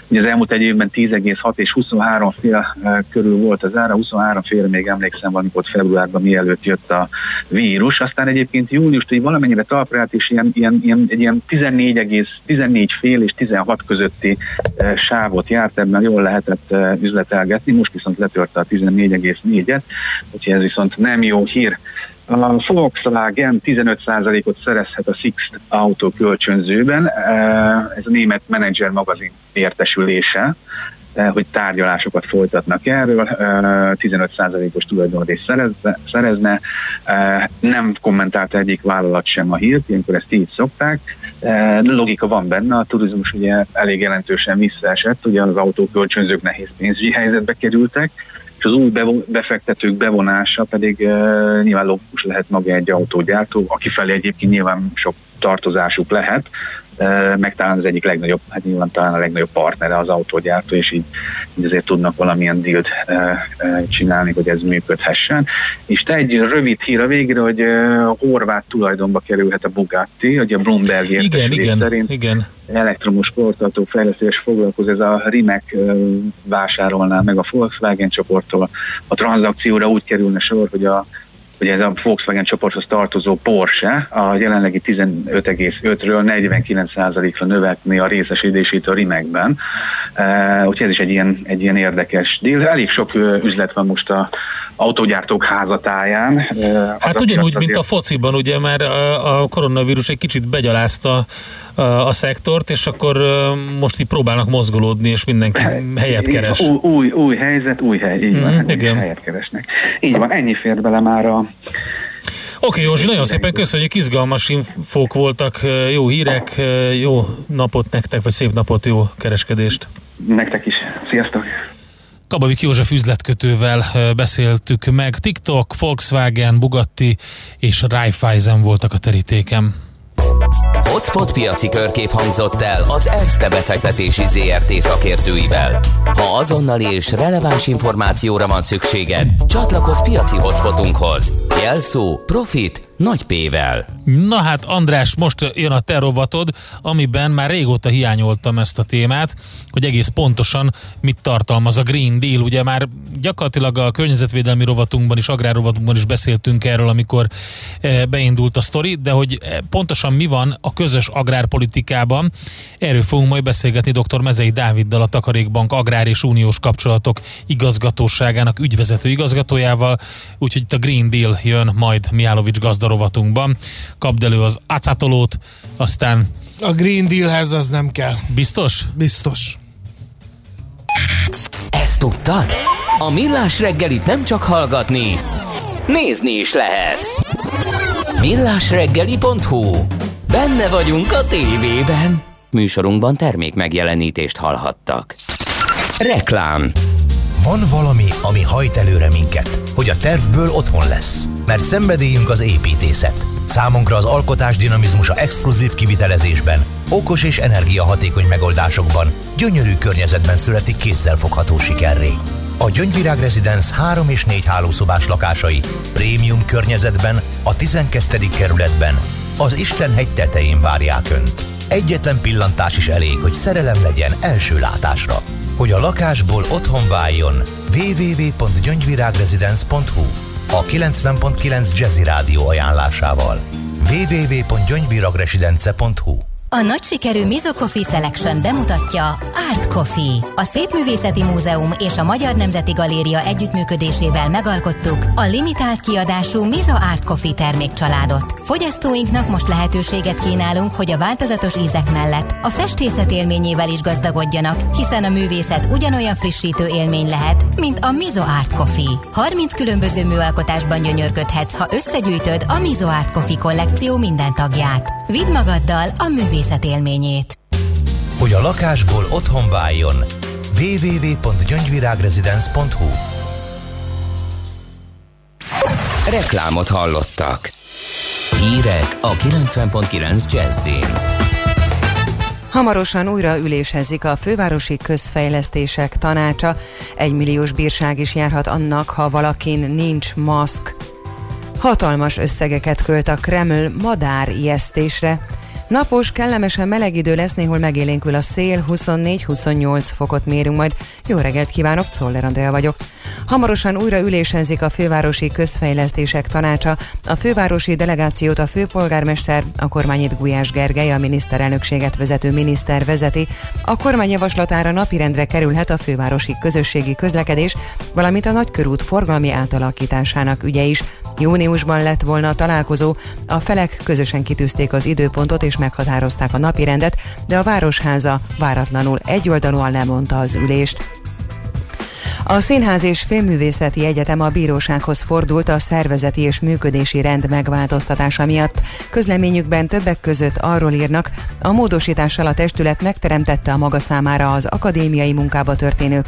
Ugye az elmúlt egy évben 10,6 és 23 fél körül volt az ára, 23 fél még emlékszem valamikor februárban mielőtt jött a vírus, aztán egyébként július így valamennyire talprát is ilyen, ilyen, ilyen, egy ilyen 14, 14 fél és 16 közötti e, sávot járt, ebben jól lehetett e, üzletelgetni, most viszont letörte a 14,4-et, úgyhogy ez viszont nem jó hír. A Volkswagen 15%-ot szerezhet a Six autó kölcsönzőben, e, ez a német menedzser magazin értesülése, hogy tárgyalásokat folytatnak erről, 15%-os tulajdonrészt szerezne, szerezne. Nem kommentálta egyik vállalat sem a hírt, ilyenkor ezt így szokták. Logika van benne, a turizmus ugye elég jelentősen visszaesett, ugye az autókölcsönzők nehéz pénzügyi helyzetbe kerültek, és az új befektetők bevonása pedig nyilván logikus lehet maga egy autógyártó, aki felé egyébként nyilván sok tartozásuk lehet, meg talán az egyik legnagyobb, hát nyilván talán a legnagyobb partnere az autógyártó, és így, így azért tudnak valamilyen dílt csinálni, hogy ez működhessen. És te egy rövid hír a végre, hogy horvát tulajdonba kerülhet a Bugatti, hogy a Bloomberg igen, igen, szerint igen. elektromos sportartó fejlesztés foglalkoz, ez a Rimek vásárolná meg a Volkswagen csoporttól. A tranzakcióra úgy kerülne sor, hogy a hogy ez a Volkswagen csoporthoz tartozó Porsche a jelenlegi 15,5-ről 49%-ra növetni a részesítését a Rimekben. Uh, úgyhogy ez is egy ilyen, egy ilyen érdekes díl. Elég sok üzlet van most a autógyártók házatáján. Hát ugyanúgy, mint a fociban, ugye, mert a koronavírus egy kicsit begyalázta a, szektort, és akkor most így próbálnak mozgolódni, és mindenki helyet keres. Új, új, új helyzet, új hely, így van, mm, igen. helyet keresnek. Így van, ennyi fér bele már a Oké, okay, Józsi, nagyon szépen köszönjük, izgalmas infók voltak, jó hírek, jó napot nektek, vagy szép napot, jó kereskedést. Nektek is. Sziasztok! Kababik József üzletkötővel beszéltük meg. TikTok, Volkswagen, Bugatti és Raiffeisen voltak a terítéken. Hotspot piaci körkép hangzott el az ESZTE befektetési ZRT szakértőivel. Ha azonnali és releváns információra van szükséged, csatlakozz piaci hotspotunkhoz. Jelszó Profit nagy P-vel. Na hát András, most jön a te rovatod, amiben már régóta hiányoltam ezt a témát, hogy egész pontosan mit tartalmaz a Green Deal. Ugye már gyakorlatilag a környezetvédelmi rovatunkban is, agrárrovatunkban is beszéltünk erről, amikor eh, beindult a sztori, de hogy eh, pontosan mi van a közös agrárpolitikában, erről fogunk majd beszélgetni dr. Mezei Dáviddal, a Takarékbank Agrár és Uniós Kapcsolatok igazgatóságának ügyvezető igazgatójával, úgyhogy itt a Green Deal jön majd Miálovics gazda rovatunkban. Kapd elő az acatolót, aztán... A Green Dealhez az nem kell. Biztos? Biztos. Ezt tudtad? A Millás reggelit nem csak hallgatni, nézni is lehet. Millásreggeli.hu Benne vagyunk a tévében. Műsorunkban termék megjelenítést hallhattak. Reklám van valami, ami hajt előre minket, hogy a tervből otthon lesz. Mert szenvedélyünk az építészet. Számunkra az alkotás dinamizmusa exkluzív kivitelezésben, okos és energiahatékony megoldásokban, gyönyörű környezetben születik kézzelfogható sikerré. A Gyöngyvirág Residence 3 és 4 hálószobás lakásai prémium környezetben, a 12. kerületben, az Istenhegy tetején várják Önt. Egyetlen pillantás is elég, hogy szerelem legyen első látásra. Hogy a lakásból otthon váljon www.gyöngyvirágresidence.hu a 90.9 Jazzy Rádió ajánlásával. www.gyöngyvirágresidence.hu a nagy sikerű Mizo Coffee Selection bemutatja Art Coffee. A Szépművészeti Múzeum és a Magyar Nemzeti Galéria együttműködésével megalkottuk a limitált kiadású Mizo Art Coffee termékcsaládot. Fogyasztóinknak most lehetőséget kínálunk, hogy a változatos ízek mellett a festészet élményével is gazdagodjanak, hiszen a művészet ugyanolyan frissítő élmény lehet, mint a Mizo Art Coffee. 30 különböző műalkotásban gyönyörködhetsz, ha összegyűjtöd a Mizo Art Coffee kollekció minden tagját. Vidd magaddal a művészet élményét. Hogy a lakásból otthon váljon, www.gyöngyvirágresidence.hu Reklámot hallottak. Hírek a 90.9 Jazzin. Hamarosan újra üléshezik a fővárosi közfejlesztések tanácsa. Egy milliós bírság is járhat annak, ha valakin nincs maszk. Hatalmas összegeket költ a Kreml madár ijesztésre. Napos, kellemesen meleg idő lesz, néhol megélénkül a szél, 24-28 fokot mérünk majd. Jó reggelt kívánok, Czoller Andrea vagyok. Hamarosan újra ülésenzik a fővárosi közfejlesztések tanácsa. A fővárosi delegációt a főpolgármester, a kormányit Gulyás Gergely, a miniszterelnökséget vezető miniszter vezeti. A kormány javaslatára napirendre kerülhet a fővárosi közösségi közlekedés, valamint a nagykörút forgalmi átalakításának ügye is. Júniusban lett volna a találkozó, a felek közösen kitűzték az időpontot és meghatározták a napirendet, de a Városháza váratlanul egyoldalúan lemondta az ülést. A Színház és Filmművészeti Egyetem a bírósághoz fordult a szervezeti és működési rend megváltoztatása miatt. Közleményükben többek között arról írnak, a módosítással a testület megteremtette a maga számára az akadémiai munkába történő